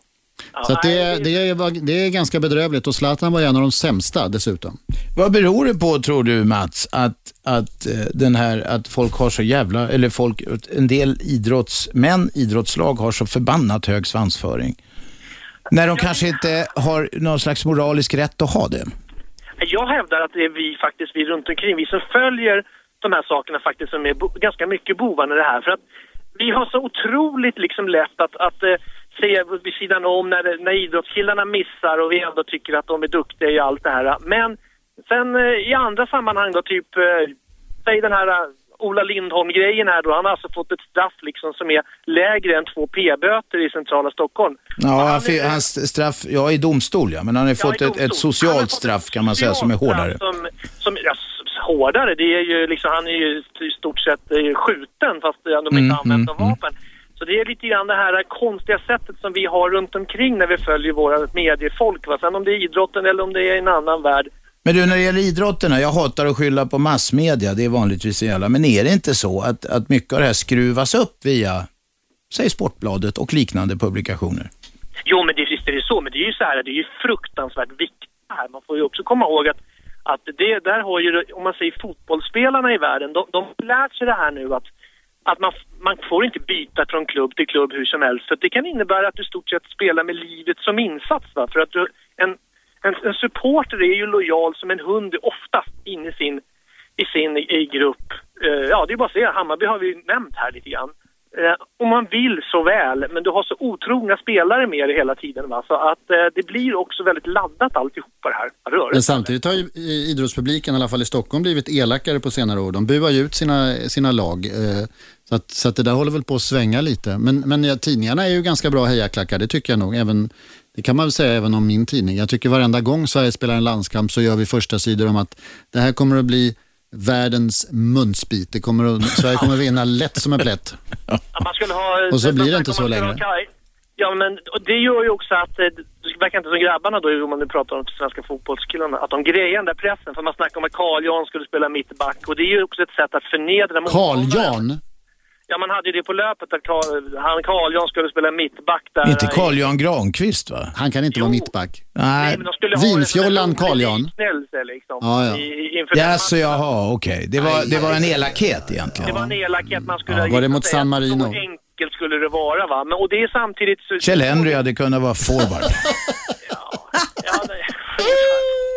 Så att det, är- det, är, det är ganska bedrövligt och Zlatan var en av de sämsta dessutom. Vad beror det på, tror du Mats, att, att, eh, den här, att folk har så jävla, eller folk, en del idrottsmän, idrottslag har så förbannat hög svansföring? När de kanske inte har någon slags moralisk rätt att ha det. Jag hävdar att det är vi faktiskt, vi runt omkring, vi som följer de här sakerna faktiskt som är bo- ganska mycket bovarna i det här. För att vi har så otroligt liksom lätt att, att eh, se vid sidan om när, när idrottskillarna missar och vi ändå tycker att de är duktiga i allt det här. Men sen eh, i andra sammanhang då, typ, eh, säg den här eh, Ola Lindholm-grejen här då, han har alltså fått ett straff liksom som är lägre än två p-böter i centrala Stockholm. Ja, han fick, hans straff, ja i domstol ja, men han har ju fått ett, ett socialt straff kan man säga som är hårdare. Som, som, ja, hårdare, det är ju liksom, han är ju i stort sett skjuten fast de inte Mm, använt mm, någon vapen. Så det är lite grann det här konstiga sättet som vi har runt omkring när vi följer våra mediefolk. Va? Sen om det är idrotten eller om det är en annan värld. Men du, när det gäller idrotterna, jag hatar att skylla på massmedia, det är vanligtvis jävla, men är det inte så att, att mycket av det här skruvas upp via, säg Sportbladet och liknande publikationer? Jo, men det, visst är det så. Men det är ju så här, det är ju fruktansvärt viktigt här. Man får ju också komma ihåg att, att det där har ju, om man säger fotbollsspelarna i världen, de, de lärt sig det här nu att, att man, man får inte byta från klubb till klubb hur som helst. För det kan innebära att du i stort sett spelar med livet som insats. Va? För att du, en, en, en supporter är ju lojal som en hund oftast inne i sin, i sin i grupp. Uh, ja, det är bara att säga, Hammarby har vi nämnt här lite grann. Eh, och man vill så väl, men du har så otrogna spelare med dig hela tiden. Va? Så att eh, det blir också väldigt laddat alltihopa det här. Rörelsen. Men samtidigt har ju eh, idrottspubliken, i alla fall i Stockholm, blivit elakare på senare år. De buar ju ut sina, sina lag. eh, Så att, så att det där håller väl på att svänga lite. Men, men ja, tidningarna är ju ganska bra hejaklackar, det tycker jag nog. Även, det kan man väl säga även om min tidning. Jag tycker varenda gång Sverige spelar en landskamp så gör vi första sidor om att det här kommer att bli världens munsbit. Det kommer att, Sverige kommer att vinna lätt som en plätt. Skulle ha... Och så blir det inte så längre. Ja, men och det gör ju också att eh, det verkar inte som grabbarna då, om man nu pratar om svenska fotbollskillarna, att de grejar den där pressen. För man snackar om att Carl Jan skulle spela mittback och det är ju också ett sätt att förnedra Carl motståndaren. Jan? Ja, man hade ju det på löpet att Carl, han Carl Jan skulle spela mittback där. Inte Carl Jan Granqvist va? Han kan inte vara mittback. Nej. Vinfjollan sån där Carl Jan. liknelse, Liksom, Ja, ja. I, i- inför den Ja, så jaha, okej. Det, var, det var en elakhet egentligen. Det var en elakhet man skulle Ja. Var det mot San Marino? Så enkelt skulle det vara va. Men, och det är samtidigt... Så, Kjell Henry hade kunnat vara forward.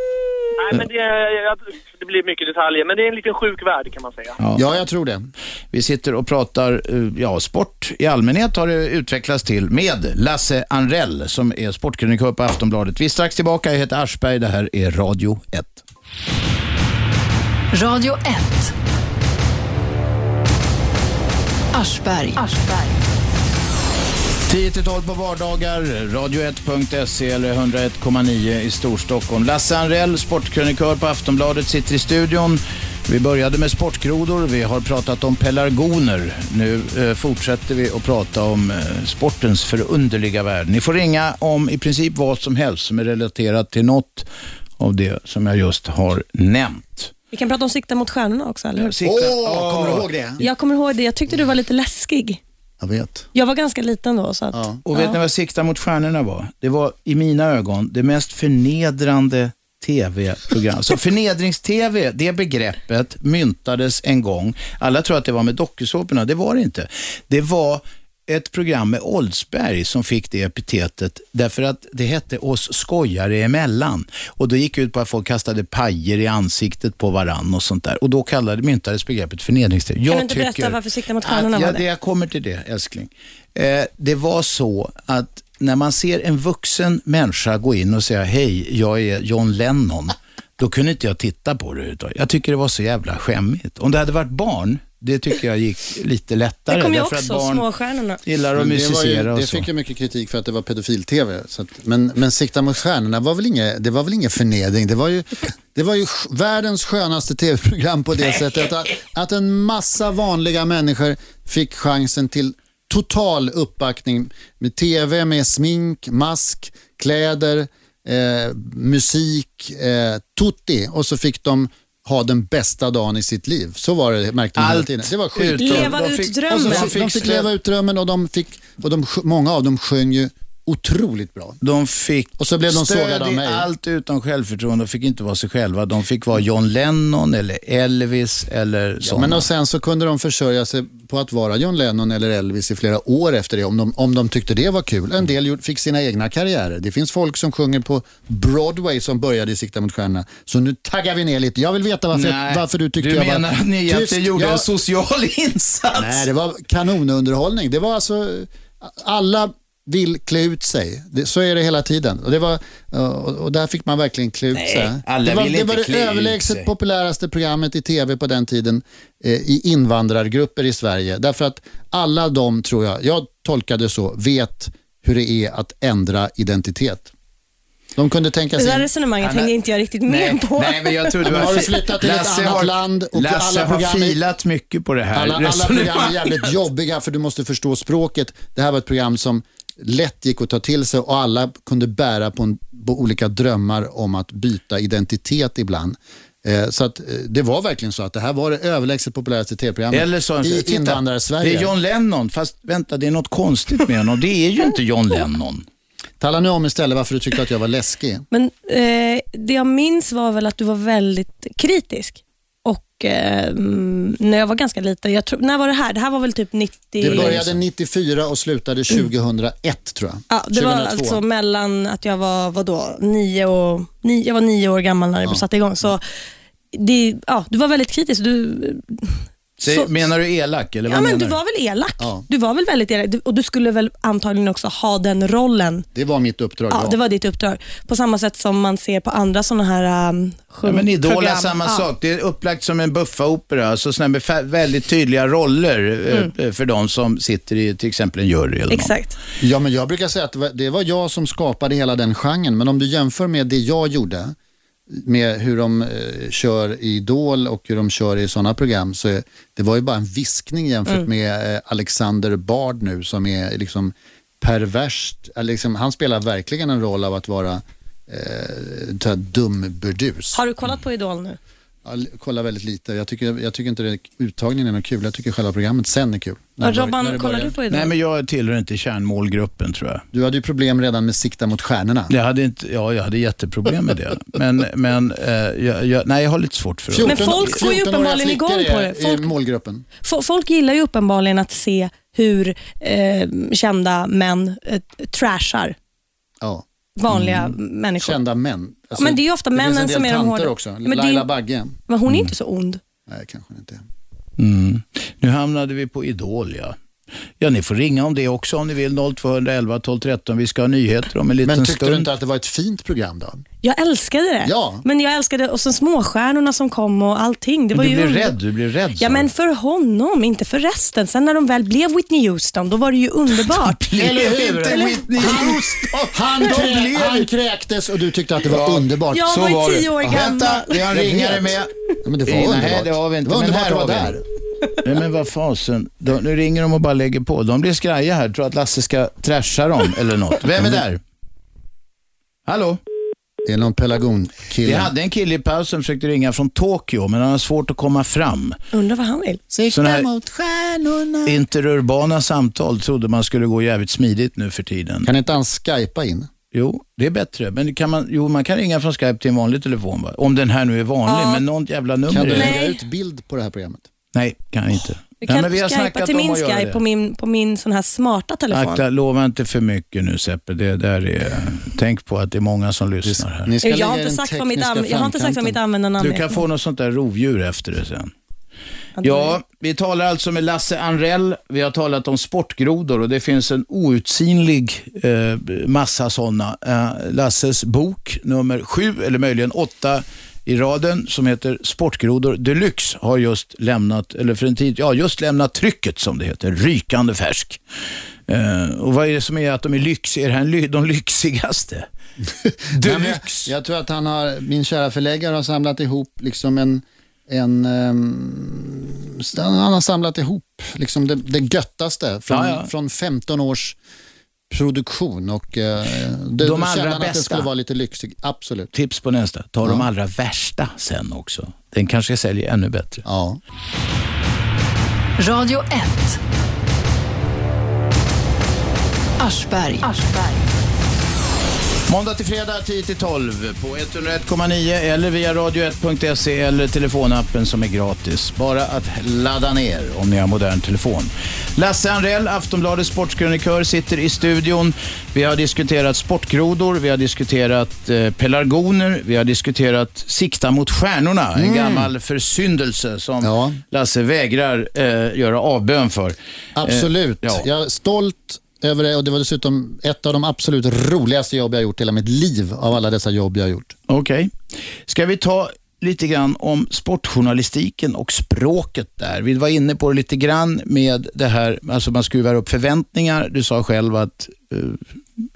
Nej men det, jag, det blir mycket detaljer. Men det är en liten sjuk värld kan man säga. Ja, jag tror det. Vi sitter och pratar, eh, ja, sport i allmänhet har det utvecklats till med Lasse Anrell som är sportkrönikör på Aftonbladet. Vi är strax tillbaka, jag heter Aschberg, det här är Radio 1. Radio 1. Aschberg. 10-12 på vardagar, radio1.se eller 101,9 i Storstockholm. Lasse Anrell, sportkrönikör på Aftonbladet, sitter i studion. Vi började med sportgrodor, vi har pratat om pelargoner. Nu eh, fortsätter vi att prata om eh, sportens förunderliga värld. Ni får ringa om i princip vad som helst som är relaterat till något av det som jag just har nämnt. Vi kan prata om Sikta mot stjärnorna också, eller hur? Sikta- Åh, kommer du ihåg det? Jag kommer ihåg det. Jag tyckte du var lite läskig. Jag vet. Jag var ganska liten då. Så att, Och vet ni vad Sikta mot stjärnorna var? Det var i mina ögon det mest förnedrande tv-program. Så förnedrings-tv, det begreppet myntades en gång. Alla tror att det var med dokusåporna, det var det inte. Det var ett program med Oldsberg som fick det epitetet därför att det hette Oss skojare emellan. Och då gick det ut på att folk kastade pajer i ansiktet på varann och sånt där. Och då kallade, myntades begreppet förnedrings-tv. Kan du inte berätta varför Sikta mot stjärnorna var det? det? Jag kommer till det, älskling. Eh, det var så att när man ser en vuxen människa gå in och säga hej, jag är John Lennon, då kunde inte jag titta på det. Jag tycker det var så jävla skämmigt. Om det hade varit barn, det tycker jag gick lite lättare. Det kom ju också, att barn Småstjärnorna. gillar att det, musicera och det så. fick ju mycket kritik för att det var pedofil-tv. Att, men, men Sikta mot stjärnorna var väl inget, det var väl ingen förnedring. Det var ju, det var ju världens skönaste tv-program på det sättet att, att en massa vanliga människor fick chansen till total uppbackning med tv, med smink, mask, kläder, eh, musik, eh, tutti och så fick de ha den bästa dagen i sitt liv. Så var det, märkte man hela Allt tiden. Det var skit. Leva de fick- ut drömmen. De fick, slä- leva ut drömmen och, de fick, och de, många av dem sjöng ju otroligt bra. De fick Och så blev de stöd av i mig. allt utom självförtroende. De fick inte vara sig själva. De fick vara John Lennon eller Elvis eller Ja, sådana. men och sen så kunde de försörja sig på att vara John Lennon eller Elvis i flera år efter det om de, om de tyckte det var kul. En del fick sina egna karriärer. Det finns folk som sjunger på Broadway som började i Sikta mot stjärnorna. Så nu taggar vi ner lite. Jag vill veta varför, Nej, varför du tyckte du jag var menar att ni tyst. gjorde Jag- en social insats? Nej, det var kanonunderhållning. Det var alltså, alla vill klä ut sig. Det, så är det hela tiden. Och, det var, och, och där fick man verkligen klä ut Nej, sig. alla det var, vill det, inte var det överlägset sig. populäraste programmet i tv på den tiden eh, i invandrargrupper i Sverige. Därför att alla de, tror jag, jag tolkade så, vet hur det är att ändra identitet. De kunde tänka Det sig... där resonemanget Han har- hänger inte jag riktigt med Nej, på. nej, men jag tror du har har flyttat till ett Lasse annat har, land och Lasse alla har program är- filat mycket på det här Alla, alla program är jävligt jobbiga för du måste förstå språket. Det här var ett program som lätt gick att ta till sig och alla kunde bära på, en, på olika drömmar om att byta identitet ibland. Eh, så att, eh, det var verkligen så att det här var det överlägset populäraste tv-programmet Eller så, i titta, invandrar-Sverige. det är John Lennon, fast vänta, det är något konstigt med honom. Det är ju inte John Lennon. Tala nu om istället varför du tyckte att jag var läskig. Men eh, det jag minns var väl att du var väldigt kritisk. Och eh, mm, när jag var ganska liten, jag tror, när var det här? Det här var väl typ 90... Det började 94 och slutade 2001 tror jag. Ja, det var 2002. alltså mellan att jag var vadå, nio och, nio, jag var nio år gammal när det Ja. satte igång. Så det, ja, du var väldigt kritisk. Du, Säg, Så- menar du elak eller ja, vad men du du? var väl elak? Ja. Du var väl väldigt elak Du- och du skulle väl antagligen också ha den rollen. Det var mitt uppdrag. Ja, det var ditt uppdrag. På samma sätt som man ser på andra sådana här um, Ja, men Idol är samma Ja. sak. Det är upplagt som en buffaopera, alltså väldigt tydliga roller eh, för de som sitter i till exempel en jury eller. Exakt. Ja, men jag brukar säga att det var, det var jag som skapade hela den genren. Men om du jämför med det jag gjorde, med hur de eh, kör i Idol och hur de kör i sådana program så det var ju bara en viskning jämfört Mm. med eh, Alexander Bard nu som är liksom perverst. Liksom, han spelar verkligen en roll av att vara eh, så här dumburdus. Har du kollat på Idol nu? Jag kollar väldigt lite. Jag tycker, jag tycker inte det, uttagningen är något kul. Jag tycker själva programmet sen är kul. När Robban, när kollar du på Idol? Nej, men jag tillhör inte kärnmålgruppen tror jag. Du hade ju problem redan med sikta mot stjärnorna. Jag hade, inte, ja, jag hade jätteproblem med det. Men, men eh, jag, jag, nej, jag har lite svårt för det. Men folk går ju 14-åriga uppenbarligen igång på det. Folk- målgruppen. Fo- Folk gillar ju uppenbarligen att se hur eh, kända män eh, trashar Ja. Vanliga människor. Kända män. Ja, men det är ju ofta det männen som är de hårda. också. Men det är- Laila Bagge. Men hon är inte så ond. Nej, kanske inte. Mm. Nu hamnade vi på Idol, ja. Ja, ni får ringa om det också om ni vill. 0211 12 13. Vi ska ha nyheter om en liten Men tyckte stund. du inte att det var ett fint program då? Jag älskade det. Ja. Men jag älskade och sen småstjärnorna som kom och allting. Det Men var du ju blir under- rädd, du blir rädd. Ja, men för honom, inte för resten. Sen när de väl blev Whitney Houston, då var det ju underbart. Eller hur? Inte Whitney Houston. Han, blev- han kräktes och du tyckte att det var underbart. Jag Så var ju tio år Ja. gammal. Vänta, vi har en Jag ringare med. Ja, men det var Nej, underbart. det har vi inte, Det var men underbart här att vara där. Nej, men vad fasen. De, nu ringer de och bara lägger på. De blir skraja här. Tror att Lasse ska trasha dem eller något. Vem är där? Hallå? Det är någon pelargonkille. Vi hade en kille i pausen försökte ringa från Tokyo, men han har svårt att komma fram. Undrar vad han vill. Här mot stjärnorna. interurbana samtal trodde man skulle gå jävligt smidigt nu för tiden. Kan inte han skypa in? Jo, det är bättre. Men kan man, jo, man kan ringa från Skype till en vanlig telefon. Va? Om den här nu är vanlig, Ja. men något jävla nummer Kan du lägga ut bild på det här programmet? Nej, kan jag inte. Du Nej, kan men vi har skypa till min Skype på min, på min sån här smarta telefon. Akta, lova inte för mycket nu Seppe. Det där är, tänk på att det är många som lyssnar här. Ni ska jag, har inte sagt vad mitt jag har inte sagt vad mitt användarnamn Du är. kan få något sånt där rovdjur efter det sen. Ja, vi talar alltså med Lasse Anrell. Vi har talat om sportgrodor och det finns en outsinlig eh, massa sådana. Eh, Lasses bok nummer sju, eller möjligen åtta i raden, som heter Sportgrodor Deluxe, har just lämnat, eller för en tid, ja just lämnat trycket som det heter, rykande färsk. Eh, och vad är det som är att de är lyx, är det här ly, de lyxigaste? Deluxe. jag, jag tror att han har, min kära förläggare har samlat ihop liksom en, en ehm, han har samlat ihop liksom det, det göttaste från, Ja, ja. från 15 års produktion och eh, det, De då allra han att det bästa. skulle vara lite lyxig. Absolut. Tips på nästa, ta de allra värsta sen också. Den kanske säljer ännu bättre. Ja. Radio 1. Aschberg. Måndag till fredag 10-12 på 101,9 eller via radio1.se eller telefonappen som är gratis. Bara att ladda ner om ni har modern telefon. Lasse Anrell, Aftonbladets sportkrönikör, sitter i studion. Vi har diskuterat sportgrodor, vi har diskuterat eh, pelargoner, vi har diskuterat sikta mot stjärnorna. En gammal försyndelse som Ja. Lasse vägrar eh, göra avbön för. Absolut. Eh, ja. Jag är stolt över det och det var dessutom ett av de absolut roligaste jobb jag har gjort i hela mitt liv av alla dessa jobb jag har gjort. Okej. Ska vi ta lite grann om sportjournalistiken och språket där. Vi var inne på det lite grann med det här, alltså man skruvar upp förväntningar. Du sa själv att eh,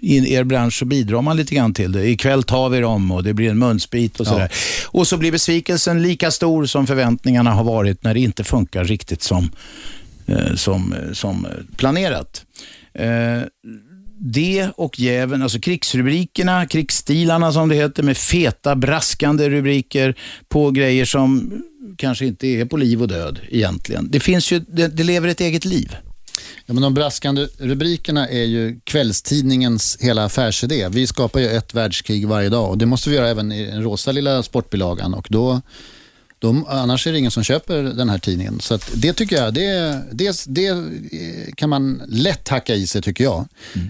i er bransch så bidrar man lite grann till det. Ikväll tar vi dem och det blir en munsbit och Ja. sådär. Och så blir besvikelsen lika stor som förväntningarna har varit när det inte funkar riktigt som, eh, som, eh, som planerat. Eh, det och jäven, alltså krigsrubrikerna, krigsstilarna som det heter, med feta braskande rubriker på grejer som kanske inte är på liv och död egentligen. Det finns ju, det, det lever ett eget liv. Ja, men de braskande rubrikerna är ju kvällstidningens hela affärsidé. Vi skapar ju ett världskrig varje dag och det måste vi göra även i den rosa lilla sportbilagan. Och då, då, annars är det ingen som köper den här tidningen. Så det tycker jag, det, det, det eh, kan man lätt hacka i sig tycker jag.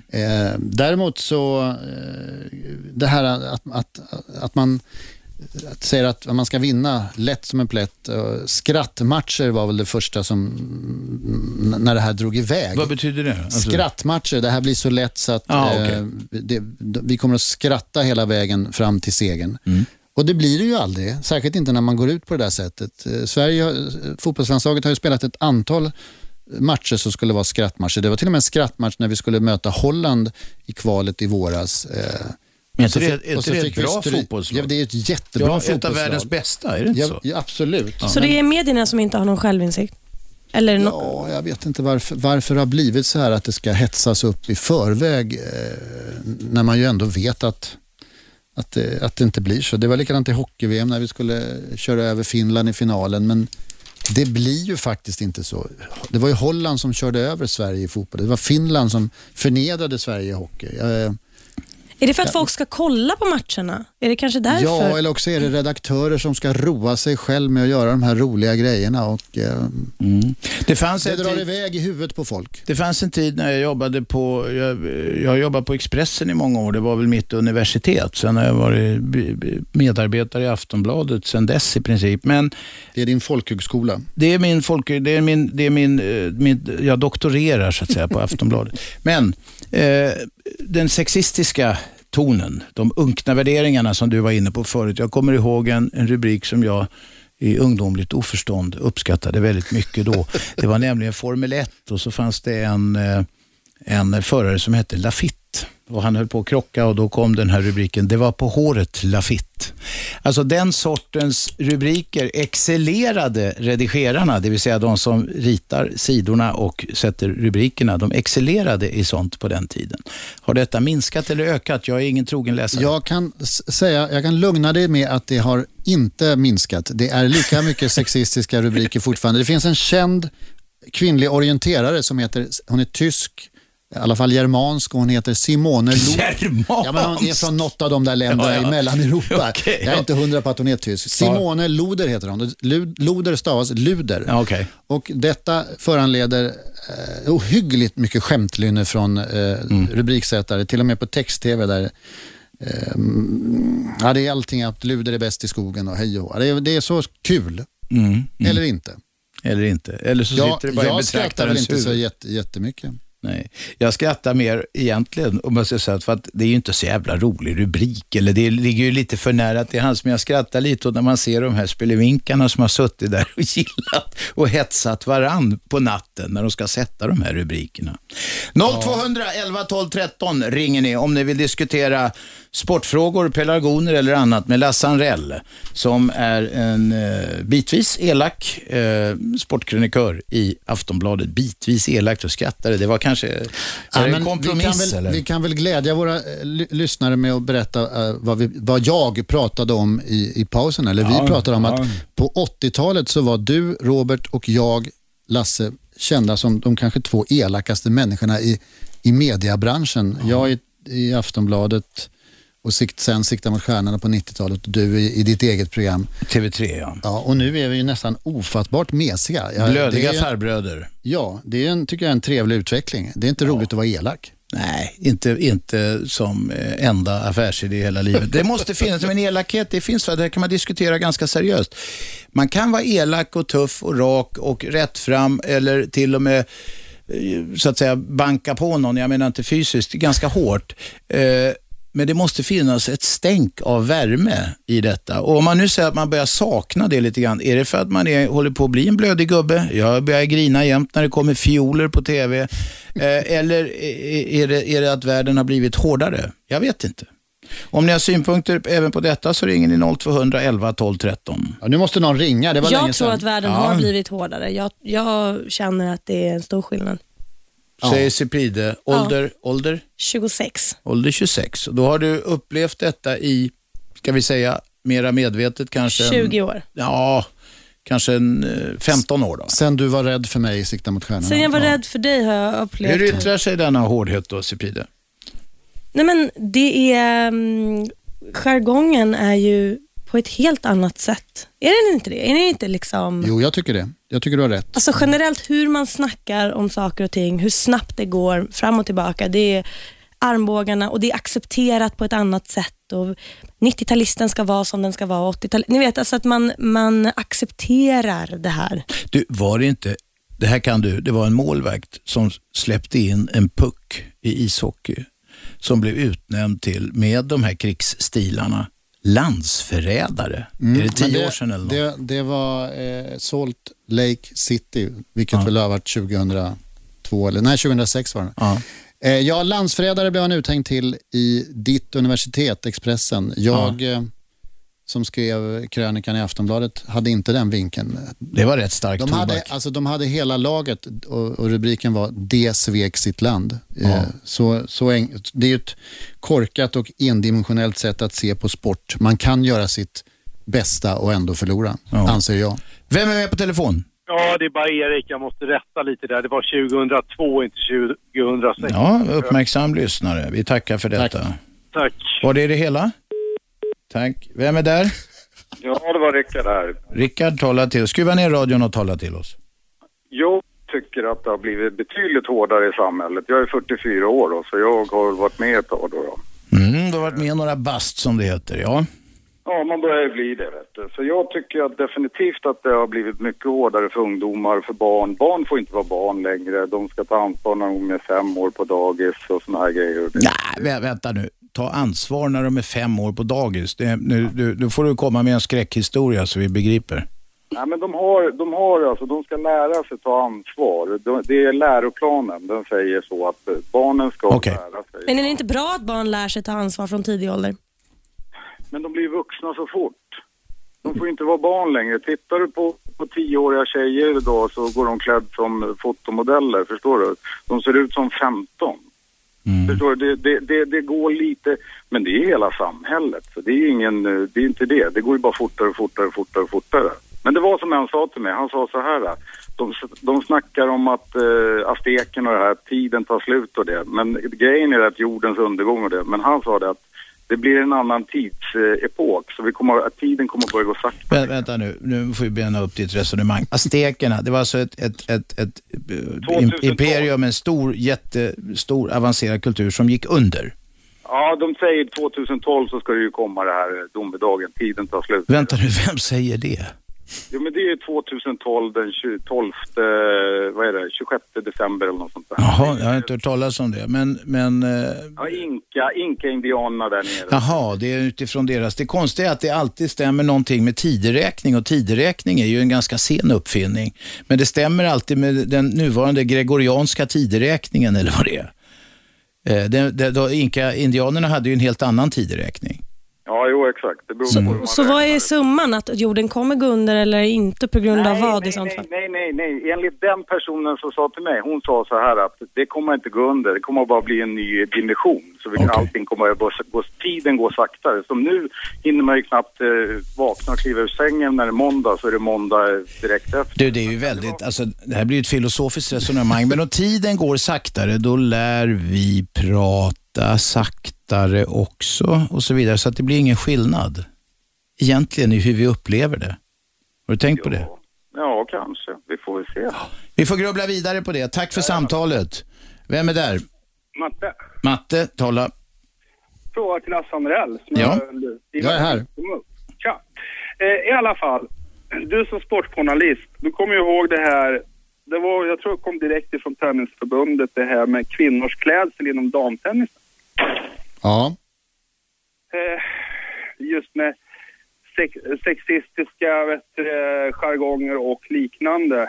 Eh, däremot så, eh, det här att, att, att man att säger att man ska vinna lätt som en plätt. Eh, Skrattmatcher var väl det första som, när det här drog iväg. Vad betyder det? Alltså, Skrattmatcher, det här blir så lätt så att Ah, okej. eh, det, vi kommer att skratta hela vägen fram till segern. Mm. Och det blir det ju aldrig, särskilt inte när man går ut på det där sättet. Eh, Sverige, har- eh, fotbollslandslaget har ju spelat ett antal matcher som skulle vara skrattmatcher. Det var till och med en skrattmatch när vi skulle möta Holland i kvalet i våras. Eh, Men så inte det- är inte det ett bra fotbollslag? Ja, det är ett jättebra Ja, ett av fotbollslag. världens bästa, är det inte ja, så? Ja, absolut. Så det är medierna som inte har någon självinsikt? Eller no- Ja, jag vet inte varför, varför det har blivit så här att det ska hetsas upp i förväg eh, när man ju ändå vet att, att, det, att det inte blir så. Det var likadant i hockey-VM när vi skulle köra över Finland i finalen men det blir ju faktiskt inte så. Det var ju Holland som körde över Sverige i fotboll. Det var Finland som förnedrade Sverige i hockey. Jag, är det för att folk ska kolla på matcherna? Är det kanske därför? Ja, eller också är det redaktörer som ska roa sig själv med att göra de här roliga grejerna och eh, Det fanns det en drar tid- iväg i huvudet på folk. Det fanns en tid när jag jobbade på, jag, jag jobbade på Expressen i många år. Det var väl mitt universitet. Sen har jag varit medarbetare i Aftonbladet sen dess i princip. Men Det är din folkhögskola. det är min folk, det är min, det är min, eh, min jag doktorerar så att säga på Aftonbladet. Men Eh, den sexistiska tonen, de unkna värderingarna som du var inne på förut. Jag kommer ihåg en, en rubrik som jag i ungdomligt oförstånd uppskattade väldigt mycket då. Det var nämligen Formel 1 och så fanns det en, eh, en förare som hette Lafitte. Och han höll på att krocka och då kom den här rubriken, det var på håret Lafitte. Alltså den sortens rubriker excellerade redigerarna, det vill säga de som ritar sidorna och sätter rubrikerna. De excellerade i sånt på den tiden. Har detta minskat eller ökat? Jag är ingen trogen läsare. Jag kan säga, jag kan lugna dig med att det har inte minskat. Det är lika mycket sexistiska rubriker fortfarande. Det finns en känd kvinnlig orienterare som heter, hon är tysk, i alla fall germansk och hon heter Simone Lo- Germansk? Ja, men hon är från något av de där länderna Ja, ja. i Mellaneuropa. Okej, jag är inte hundra på att hon är tysk. Simone Loder heter hon. Lu- Loder stavas luder. Okej. Och detta föranleder eh, ohyggligt mycket skämtlynne från eh, rubriksättare, till och med på text-tv där eh, mm, ja, det är allting att luder är bäst i skogen och hej och det, är- det är så kul. Mm, mm. Eller inte. Eller inte. Eller så sitter det bara i jag skrattar väl betraktarens inte så huvud. jätte, jättemycket. Nej, jag skrattar mer egentligen, om jag ska säga, för att det är ju inte så jävla rolig rubrik. Eller det ligger ju lite för nära till hands, men jag skrattar lite åt när man ser de här spelevinkarna som har suttit där och gillat och hetsat varann på natten när de ska sätta de här rubrikerna. 0211 12 13 ringer ni om ni vill diskutera sportfrågor, pelargoner eller annat med Lasse Anrell som är en eh, bitvis elak eh, sportkrönikör i Aftonbladet. Bitvis elakt och skrattade. Det var kanske är Ja, en kompromiss vi, kan väl, vi kan väl glädja våra eh, ly- lyssnare med att berätta eh, vad, vi, vad jag pratade om i, i pausen. Eller Ja, vi pratade om ja. att på 80-talet så var du, Robert och jag, Lasse, kända som de kanske två elakaste människorna i, i mediebranschen. Jag i, i Aftonbladet och sikt, sen Sikta mot stjärnorna på 90-talet och du i, i ditt eget program. TV3 ja. Ja, och nu är vi ju nästan ofattbart mesiga. Ja, Blödiga är- farbröder. Ja, det är en, tycker jag är en trevlig utveckling. Det är inte roligt att vara elak. Nej, inte, inte som eh, enda affärsidé i hela livet. Det måste finnas, men elakhet, det finns, det här kan man diskutera ganska seriöst. Man kan vara elak och tuff och rak och rätt fram eller till och med eh, så att säga banka på någon, jag menar inte fysiskt, ganska hårt. Eh, Men det måste finnas ett stänk av värme i detta. Och om man nu säger att man börjar sakna det lite grann, är det för att man är, håller på att bli en blödig gubbe? Jag börjar grina jämt när det kommer fioler på tv. Eh, eller är det, är det att världen har blivit hårdare? Jag vet inte. Om ni har synpunkter även på detta så ringer ni 0200 11 12 13. Ja, nu måste någon ringa, det var länge Jag tror sedan. att världen Ja. har blivit hårdare. Jag, jag känner att det är en stor skillnad. Säger Cipride. Ålder, ålder? 26. Ålder 26. Och Då har du upplevt detta i, ska vi säga, mera medvetet kanske? en- 20 år. Ja, kanske en eh, 15 år då. Sen du var rädd för mig i Sikta mot stjärnorna. Sen jag var rädd för dig har jag upplevt... Hur yttrar sig denna hårdhet då, Cipride? Nej men det är... Um, jargongen är ju på ett helt annat sätt. Är den inte det? Är den inte liksom... Jo, jag tycker det. Jag tycker du har rätt. Alltså generellt hur man snackar om saker och ting, hur snabbt det går fram och tillbaka. Det är armbågarna och det är accepterat på ett annat sätt. Och 90-talisten ska vara som den ska vara. 80 Ni vet, alltså att man, man accepterar det här. Du, var det inte, det här kan du, det var en målvakt som släppte in en puck i ishockey som blev utnämnd till, med de här krigsstilarna, landsförrädare. Mm, är det tio men år sedan eller något? Det, det var eh, Salt Lake City, vilket väl har varit 2002, eller nej 2006 var det. Ja. Eh, ja, landsförrädare blev han uthängd till i ditt universitet, Expressen. Jag eh, som skrev krönikan i Aftonbladet hade inte den vinkeln. Det var rätt starkt de hade, alltså, de hade hela laget och, och rubriken var Det svek sitt land. Eh, så, så en, det är ju ett korkat och endimensionellt sätt att se på sport. Man kan göra sitt bästa och ändå förlora, anser jag. Vem är med på telefon? Ja, det är bara Erik. Jag måste rätta lite där. Det var 2002, inte 2006. Ja, uppmärksam lyssnare. Vi tackar för detta. Tack. Var det det hela? Tack. Vem är där? Ja, det var Rickard här. Rickard, tala till oss. Skruva ner radion och tala till oss. Jag tycker att det har blivit betydligt hårdare i samhället. Jag är 44 år då, så jag har varit med ett tag då. då. Mm, du har varit med några bast som det heter, ja. Ja, man börjar ju bli det vet du. Så jag tycker att definitivt att det har blivit mycket hårdare för ungdomar, för barn. Barn får inte vara barn längre. De ska ta ansvar när de är fem år på dagis och såna här grejer. Nej, vä vänta nu. Ta ansvar när de är fem år på dagis. Det, nu, du, nu får du komma med en skräckhistoria så vi begriper. Nej, men de har, de har alltså, de ska lära sig ta ansvar. De, det är läroplanen, den säger så att eh, barnen ska lära sig. Men är det inte bra att barn lär sig ta ansvar från tidig ålder? Men de blir vuxna så fort. De får inte vara barn längre. Tittar du på, på tioåriga tjejer idag så går de klädd som fotomodeller, förstår du? De ser ut som 15. Mm. Förstår du? Det, det, det, det går lite, men det är hela samhället. Så det är ingen, eh, det är inte det. Det går ju bara fortare, och fortare, fortare, fortare. Men det var som en sa till mig, han sa så här. De, de snackar om att eh, azteken och det här, tiden tar slut och det. Men grejen är att jordens undergång och det. Men han sa det att det blir en annan tidsepok. Så vi kommer, att tiden kommer att börja gå sakta. Vä vänta nu, nu får vi bena upp ditt resonemang. Aztekerna, det var alltså ett, ett, ett, ett eh, im- imperium, en stor, jättestor avancerad kultur som gick under. Ja, de säger 2012 så ska det ju komma det här domedagen. Tiden tar slut. Vänta nu, vem säger det? Jo, men det är 2012 den 20 12, eh, vad är det, 26 december eller något sånt där. Jaha, jag har inte hört talas om det. Men, men eh, Ja, inka, inka-indianerna där nere. Jaha, det är utifrån deras. Det konstiga är att det alltid stämmer någonting med tideräkning och tideräkning är ju en ganska sen uppfinning. Men det stämmer alltid med den nuvarande gregorianska tideräkningen eller vad det är. Eh, det, det, då, Inka, indianerna hade ju en helt annan tideräkning. Ja, jo exakt. Det beror på hur man Så vad är summan? Att jorden kommer gå under eller inte på grund av vad i sånt fall? Nej, nej, nej. Enligt den personen som sa till mig, hon sa så här att det kommer inte gå under, det kommer bara bli en ny dimension. Så vi, allting kommer att gå, gå, tiden går saktare. Som nu hinner man ju knappt eh, vakna och kliva ur sängen när det är måndag, så är det måndag direkt efter. Du, det är ju väldigt, alltså, det här blir ju ett filosofiskt resonemang, men om tiden går saktare, då lär vi prata saktare också och så vidare, så att det blir ingen skillnad egentligen i hur vi upplever det. Har du tänkt på det? Ja, kanske. Vi får väl se. Vi får grubbla vidare på det. Tack för samtalet. Vem är där? Matte. Matte, tala. Fråga till Lasse som Ja. jag- Jag är här. Tja. Eh, I alla fall, du som sportjournalist, du kommer ju ihåg det här, det var, jag tror det kom direkt ifrån Tennisförbundet, det här med kvinnors klädsel inom damtennis. Ja. Eh, just med sex, sexistiska vet, eh, jargonger och liknande.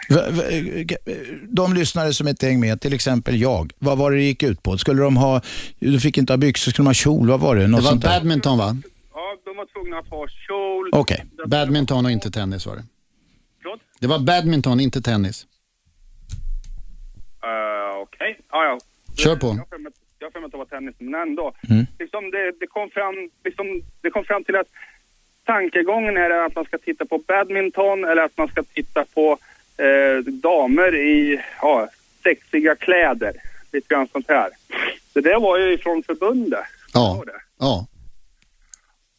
De lyssnare som inte hänger med, till exempel jag, vad var det det gick ut på? Skulle de ha, du fick inte ha byxor, skulle de ha kjol, vad var det? Något Det var badminton va? Ja, de var tvungna att ha kjol. Okej. Badminton och inte tennis var det. Förlåt? Det var badminton, inte tennis. Uh, Okej, ja, ja. Kör på. Jag för mig- att det var tennis, men ändå. Mm. Liksom det, det, kom fram, liksom, det kom fram till att tankegången är att man ska titta på badminton eller att man ska titta på eh, damer i ja, sexiga kläder. Lite grann sånt här. Det där var ju från förbundet. Ja. ja.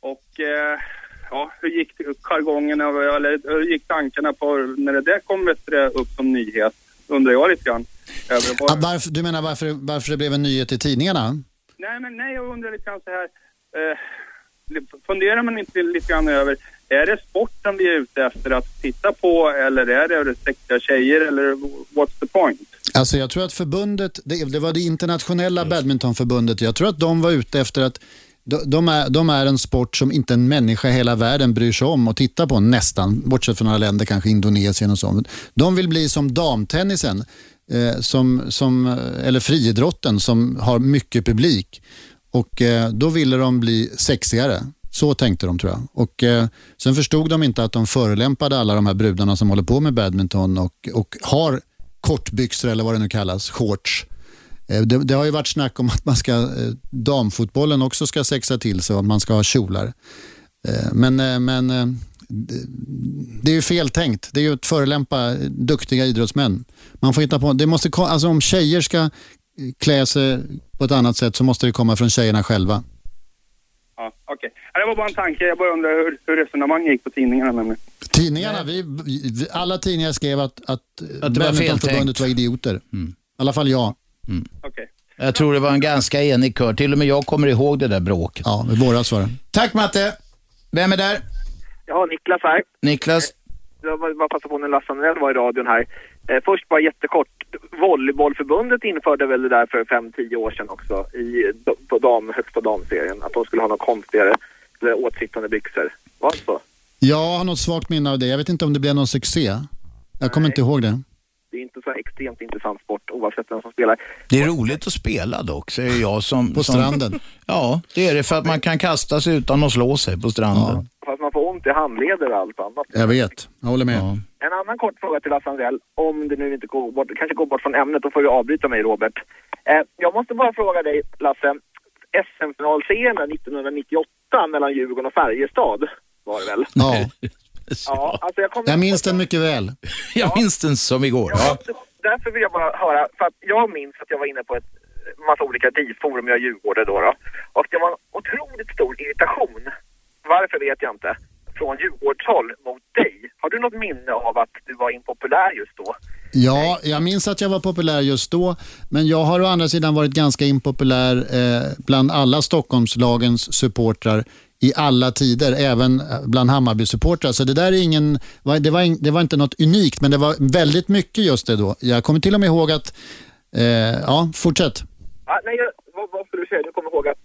Och eh, ja, hur gick det- jargongen, över- eller hur gick tankarna på när det där kom upp som nyhet? Undrar jag lite grann. Ah, varför, du menar varför, varför det blev en nyhet i tidningarna? Nej, men nej, jag undrar lite grann så här. Eh, funderar man inte lite grann över, är det sporten vi är ute efter att titta på eller är det sexiga tjejer eller what's the point? Alltså jag tror att förbundet, det, det var det internationella badmintonförbundet, jag tror att de var ute efter att de, är, de är en sport som inte en människa i hela världen bryr sig om att titta på nästan, bortsett från några länder, kanske Indonesien och så. De vill bli som damtennisen, eh, som, som, eh, eller friidrotten som har mycket publik. Och eh, Då ville de bli sexigare. Så tänkte de tror jag. Och, eh, sen förstod de inte att de förelämpade alla de här brudarna som håller på med badminton och, och har kortbyxor eller vad det nu kallas, shorts. Eh, det, det, har ju varit snack om att man ska, eh, damfotbollen också ska sexa till sig och att man ska ha kjolar. Eh, men, men det- är ju fel tänkt. Det är ju att förelämpa duktiga idrottsmän. Man får hitta på, det måste, alltså om tjejer ska klä sig på ett annat sätt så måste det komma från tjejerna själva. Ja, okej. Ja, Det var bara en tanke. Jag bara undrar hur, hur resonemanget gick på tidningarna nämligen. Tidningarna, vi, vi, alla tidningar skrev att, att, Att det var Badmintonförbundet var idioter. I alla fall jag. Jag tror det var en ganska enig kör. Till och med jag kommer ihåg det där bråket. Ja, i våras var det. Tack Matte. Vem är där? Ja, Niklas här. Niklas? Jag var bara passa på när Lasse Andrell var i radion här. Eh, först bara jättekort. Volleybollförbundet införde väl det där för 5-10 år sedan också i, på dam, högst på damserien. Att de skulle ha något konstigare eller åtsittande byxor. Var det så? Jag har något svagt minne av det. Jag vet inte om det blev någon succé. Jag kommer inte ihåg det. Det är inte så extremt intressant sport oavsett vem som spelar. Det är roligt att spela dock, säger jag som... På som, stranden. Ja, det är det för att man kan kasta sig utan att slå sig på stranden. Fast man får ont i handleder och allt annat. Jag vet. Jag håller med. En annan kort fråga till Lasse Andrell, om det nu inte går bort, kanske går bort från ämnet, då får du avbryta mig Robert. Eh, jag måste bara fråga dig Lasse, SM-finalserien 1998 mellan Djurgården och Färjestad var det väl? Ja. Ja, alltså jag kommer Jag minns den mycket väl. Jag minns den som igår. Ja. Därför vill jag bara höra, för att jag minns att jag var inne på ett massa olika DIF-forum, jag är djurgårdare då, då. Och det var en otroligt stor irritation, varför vet jag inte, från Djurgårdshåll mot dig. Har du något minne av att du var impopulär just då? Ja, jag minns att jag var populär just då, men jag har å andra sidan varit ganska impopulär eh, bland alla Stockholmslagens supportrar i alla tider, även eh, bland Hammarby-supportrar. Så det där är ingen, det var, det var inte något unikt, men det var väldigt mycket just det då. Jag kommer till och med ihåg att, eh, ja, fortsätt. Ah, nej, vad, vad skulle du säga? Du kommer ihåg att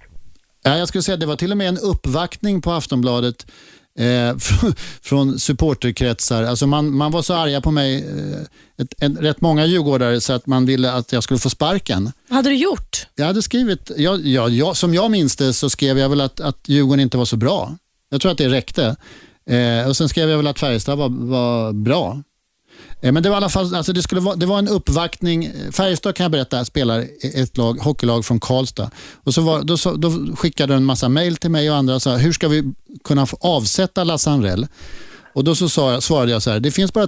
Ja, jag skulle säga att det var till och med en uppvaktning på Aftonbladet eh, från, supporterkretsar. Alltså man, man var så arga på mig, eh, ett, ett, rätt många djurgårdare, så att man ville att jag skulle få sparken. Vad hade du gjort? Jag hade skrivit, ja, ja, ja, som jag minns det så skrev jag väl att, att Djurgården inte var så bra. Jag tror att det räckte. Eh, och Sen skrev jag väl att Färjestad var, var bra. Eh, men det var i alla fall, alltså det, skulle vara, det var en uppvaktning. Färjestad kan jag berätta spelar ett lag, hockeylag från Karlstad. Och så var, då, då skickade de en massa mejl till mig och andra och sa hur ska vi kunna få avsätta Lasse Anrell? Och då så sa svarade jag så här, det finns bara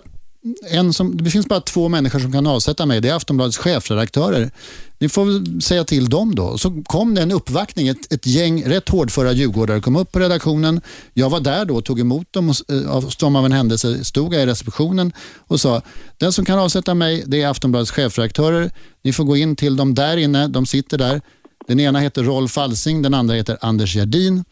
en som, det finns bara två människor som kan avsätta mig. Det är Aftonbladets chefredaktörer. Ni får väl säga till dem då. Så kom det en uppvaktning. Ett, ett gäng rätt hårdföra djurgårdare kom upp på redaktionen. Jag var där då och tog emot dem. Och, eh, som av en händelse stod jag i receptionen och sa den som kan avsätta mig det är Aftonbladets chefredaktörer. Ni får gå in till dem där inne. De sitter där. Den ena heter Rolf Alsing, den andra heter Anders Gerdin.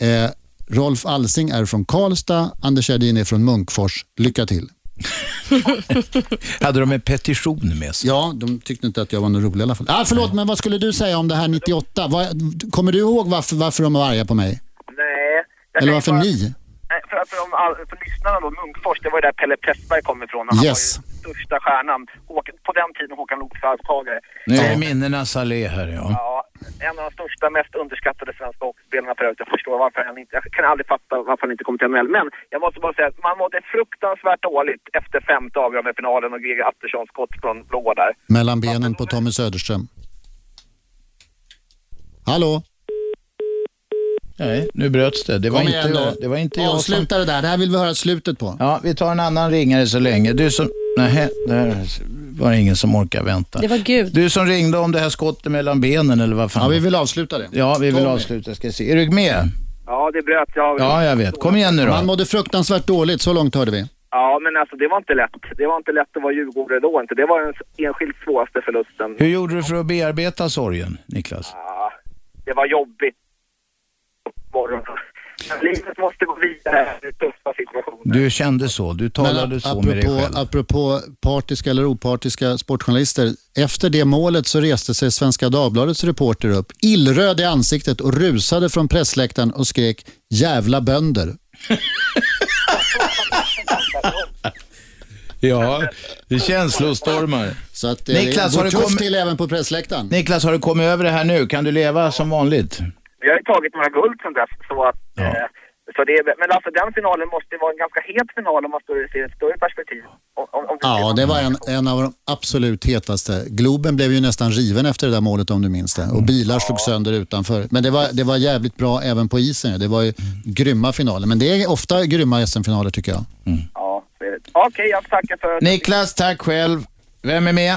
Eh, Rolf Alsing är från Karlstad, Anders Gerdin är från Munkfors. Lycka till. Hade de en petition med sig? Ja, de tyckte inte att jag var någon rolig i alla fall. Ah, förlåt, men vad skulle du säga om det här 98? Vad, kommer du ihåg varför, varför de var arga på mig? Nej. Eller varför bara- ni? Nej, för, för, de, all- för lyssnarna då, Munkfors, det var ju där Pelle Pressberg kom ifrån. Han Yes. var ju största stjärnan. Håkan, på den tiden Håkan Looks arvtagare. Nu är det minnenas allé här ja. Ja, en av de största, mest underskattade svenska hockeyspelarna förut. Jag förstår varför han inte, jag kan aldrig fatta varför han inte kom till NHL. Men jag måste bara säga att man mådde fruktansvärt dåligt efter femte avgörande finalen och Greger Atterssons skott från blå där. Mellan benen på Tommy Söderström. Hallå? Nej, nu bröts det. Det var Kom inte jag. Det var inte jag som... Avsluta det där. Det här vill vi höra slutet på. Ja, vi tar en annan ringare så länge. Du som... Nej, där var det ingen som orkar vänta. Det var Gud. Du som ringde om det här skottet mellan benen eller vad fan? Ja, vi vill avsluta det. Ja, vi vill Tommy. avsluta. Ska se. Är du med? Ja, det bröt jag. Ja, jag vet. Kom igen nu då. Man mådde fruktansvärt dåligt, så långt hörde vi. Ja, men alltså det var inte lätt. Det var inte lätt att vara djurgårdare då inte. Det var den enskilt svåraste förlusten. Hur gjorde du för att bearbeta sorgen, Niklas? Ja, det var jobbigt. Morgon. Livet måste gå vidare. Det tuffa situationer. Du kände så, du talade Men så med dig apropå, själv. apropå partiska eller opartiska sportjournalister. Efter det målet så reste sig Svenska Dagbladets reporter upp, illröd i ansiktet och rusade från pressläktaren och skrek “jävla bönder”. Ja, det är känslostormar. Så att eh, Niklas, det har går du tufft kommit- till även på pressläktaren. Niklas, har du kommit över det här nu? Kan du leva som vanligt? Vi har ju tagit några guld sedan dess. Så att, eh, så det är, men alltså den finalen måste vara en ganska het final om man står ser ett större perspektiv. Om, om, om Ja, det var en, en av de absolut hetaste. Globen blev ju nästan riven efter det där målet om du minns det. Och bilar slog sönder utanför. Men det var, det var jävligt bra även på isen. Det var ju grymma finaler. Men det är ofta grymma SM-finaler tycker jag. Ja, är det. Okej, jag tackar för... Niklas, tack själv. Vem är med?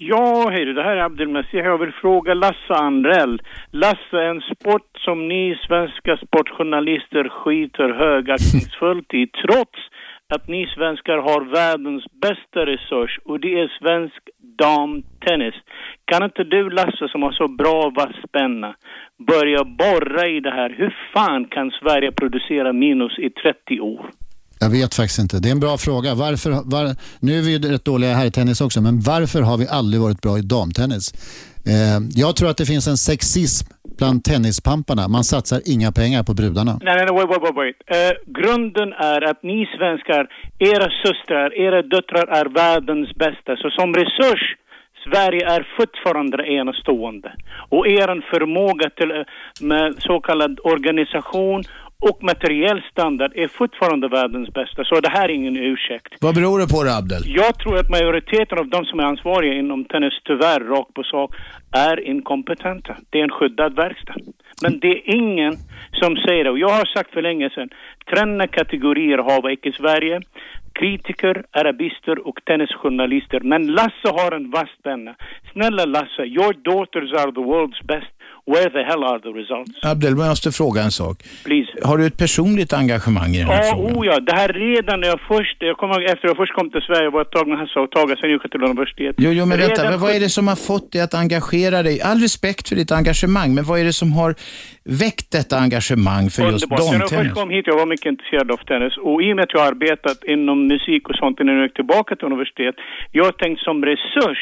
Ja, hej det här är Abdelmesih. Jag vill fråga Lasse Andrell. Lasse, en sport som ni svenska sportjournalister skiter högaktningsfullt i, trots att ni svenskar har världens bästa resurs och det är svensk damtennis. Kan inte du Lasse, som har så bra vasspenna, börja borra i det här? Hur fan kan Sverige producera minus i 30 år? Jag vet faktiskt inte. Det är en bra fråga. Varför, var, nu är vi ju rätt dåliga här i tennis också, men varför har vi aldrig varit bra i damtennis? Eh, jag tror att det finns en sexism bland tennispamparna. Man satsar inga pengar på brudarna. Nej, nej, nej, wait, wait, wait, Uh, grunden är att ni svenskar, era systrar, era döttrar är världens bästa. Så som resurs, Sverige är fortfarande enastående. Och er förmåga till eh, med så kallad organisation och materiell standard är fortfarande världens bästa. Så det här är ingen ursäkt. Vad beror det på det, Abdel? Jag tror att majoriteten av de som är ansvariga inom tennis, tyvärr, rakt på sak, är inkompetenta. Det är en skyddad verkstad. Men det är ingen som säger det. Och jag har sagt för länge sedan, tre kategorier har vi i Sverige. Kritiker, arabister och tennisjournalister. Men Lasse har en vass penna. Snälla Lasse, your daughters are the world's best. Where the hell are the results? Abdel, jag måste fråga en sak. Please. Har du ett personligt engagemang i den här Ja, frågan? oh ja. Det här redan när jag först, jag ihåg efter jag först kom till Sverige, var ett tag med Hasse och Tage, sen gick jag till universitet. Jo, jo, men vänta, men vad är det som har fått dig att engagera dig? All respekt för ditt engagemang, men vad är det som har väckt detta engagemang för just Underbart. När jag först damtennis? kom hit, jag var mycket intresserad av tennis. Och i och med att jag har arbetat inom musik och sånt innan jag gick tillbaka till universitet, jag har tänkt som resurs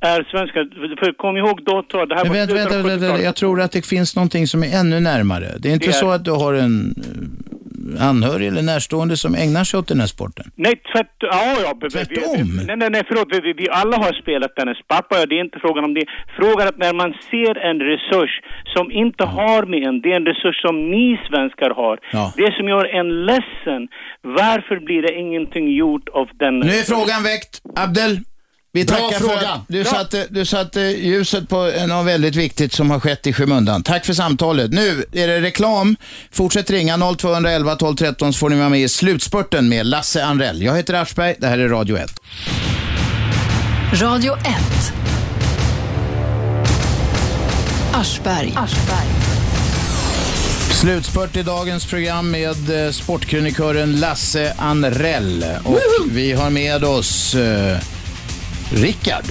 är svenska, för kom ihåg då, då det här var vänta, vänta, vänta, 70-talet. jag tror att det finns någonting som är ännu närmare. Det är inte Det är- så att du har en eh, anhörig eller närstående som ägnar sig åt den här sporten? Nej, tvärt, ja, ja, vi- Nej, nej, nej, förlåt. Vi, vi, alla har spelat tennis. Pappa, ja, det är inte frågan om det. Frågan är att när man ser en resurs som inte har med en, det är en resurs som ni svenskar har. Ja. Det som gör en ledsen, varför blir det ingenting gjort av den? Nu är frågan väckt. Abdel, vi Bra tackar fråga. för att du Bra. satte, du satte ljuset på något väldigt viktigt som har skett i skymundan. Tack för samtalet. Nu är det reklam. Fortsätt ringa 0211 12 13 så får ni vara med i slutspurten med Lasse Anrell. Jag heter Aschberg, det här är Radio 1. Radio 1. Aschberg. Slutspurt i dagens program med eh, sportkrönikören Lasse Anrell. Och vi har med oss eh, Rickard.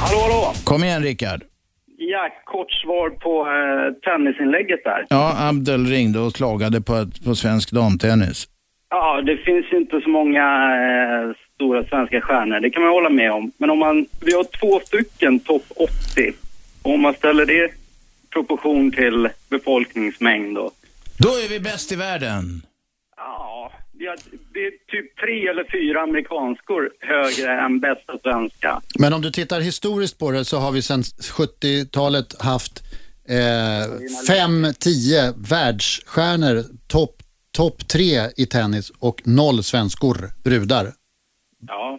Hallå, hallå! Kom igen Rickard. Ja, kort svar på eh, tennisinlägget där. Ja, Abdel ringde och klagade på, på svensk damtennis. Ja, det finns ju inte så många eh, stora svenska stjärnor, det kan man hålla med om. Men om man, vi har två stycken topp 80. Och om man ställer det i proportion till befolkningsmängd då. Då är vi bäst i världen. Ja, har, det är typ tre eller fyra amerikanskor högre än bästa svenska. Men om du tittar historiskt på det så har vi sedan 70-talet haft eh, fem, tio världsstjärnor, topp top tre i tennis och noll svenskor, brudar. Ja.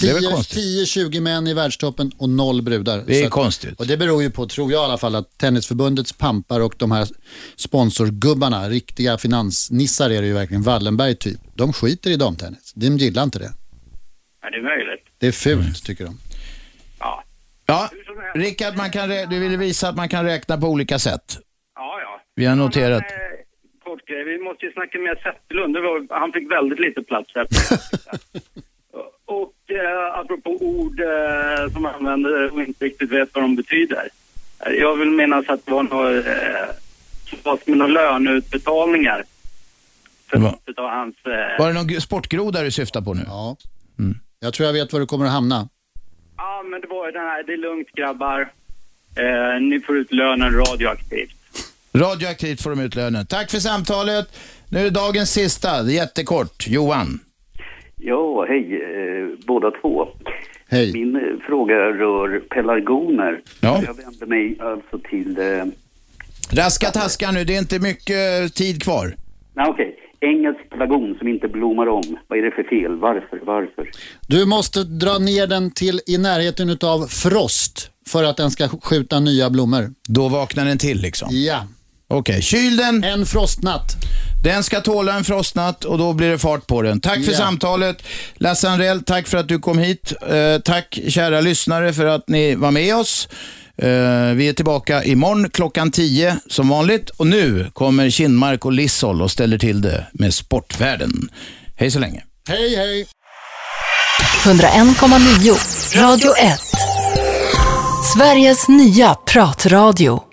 Det är väl konstigt. 10-20 män i världstoppen och noll brudar. Det är att- konstigt. Och det beror ju på, tror jag i alla fall, att Tennisförbundets pampar och de här sponsorgubbarna, riktiga finansnissar är det ju verkligen, Wallenberg typ, de skiter i damtennis. De gillar inte det. Ja, det är möjligt. Det är fult tycker de. Ja, Rickard, man kan du ville visa att man kan räkna på olika sätt. Ja, ja. Vi har noterat. Kort grej, vi måste ju snacka med Zetterlund. Han fick väldigt lite plats här. eh, apropå ord eh, som man använder och inte riktigt vet vad de betyder. Eh, Jag vill minnas att det var något, eh, med några löneutbetalningar. Va- utav hans... Eh, Var det någon sportgroda du syftar på nu? Ja. Jag tror jag vet var du kommer att hamna. ja, men det var ju den här, det är lugnt grabbar. Eh, ni får ut lönen radioaktivt. Radioaktivt får de ut lönen. Tack för samtalet. Nu är det dagens sista, det är jättekort. Johan. Ja, hej eh, båda två. Hej. Min eh, fråga rör pelargoner. Ja. Jag vänder mig alltså till... Eh, Raska taskar nu, det är inte mycket tid kvar. nej, okej. Engelsk pelargon som inte blommar om. Vad är det för fel? Varför? Varför? Du måste dra ner den till i närheten av frost för att den ska skjuta nya blommor. Då vaknar den till liksom? Ja. Okej, kyl den. En frostnatt. Den ska tåla en frostnatt och då blir det fart på den. Tack för Ja. samtalet. Lasse Anrell, tack för att du kom hit. Eh, tack kära lyssnare för att ni var med oss. Eh, vi är tillbaka imorgon klockan 10 som vanligt. Och nu kommer Kinmark och Lissol och ställer till det med sportvärlden. Hej så länge. Hej, hej. 101,9 Radio 1. Sveriges nya pratradio.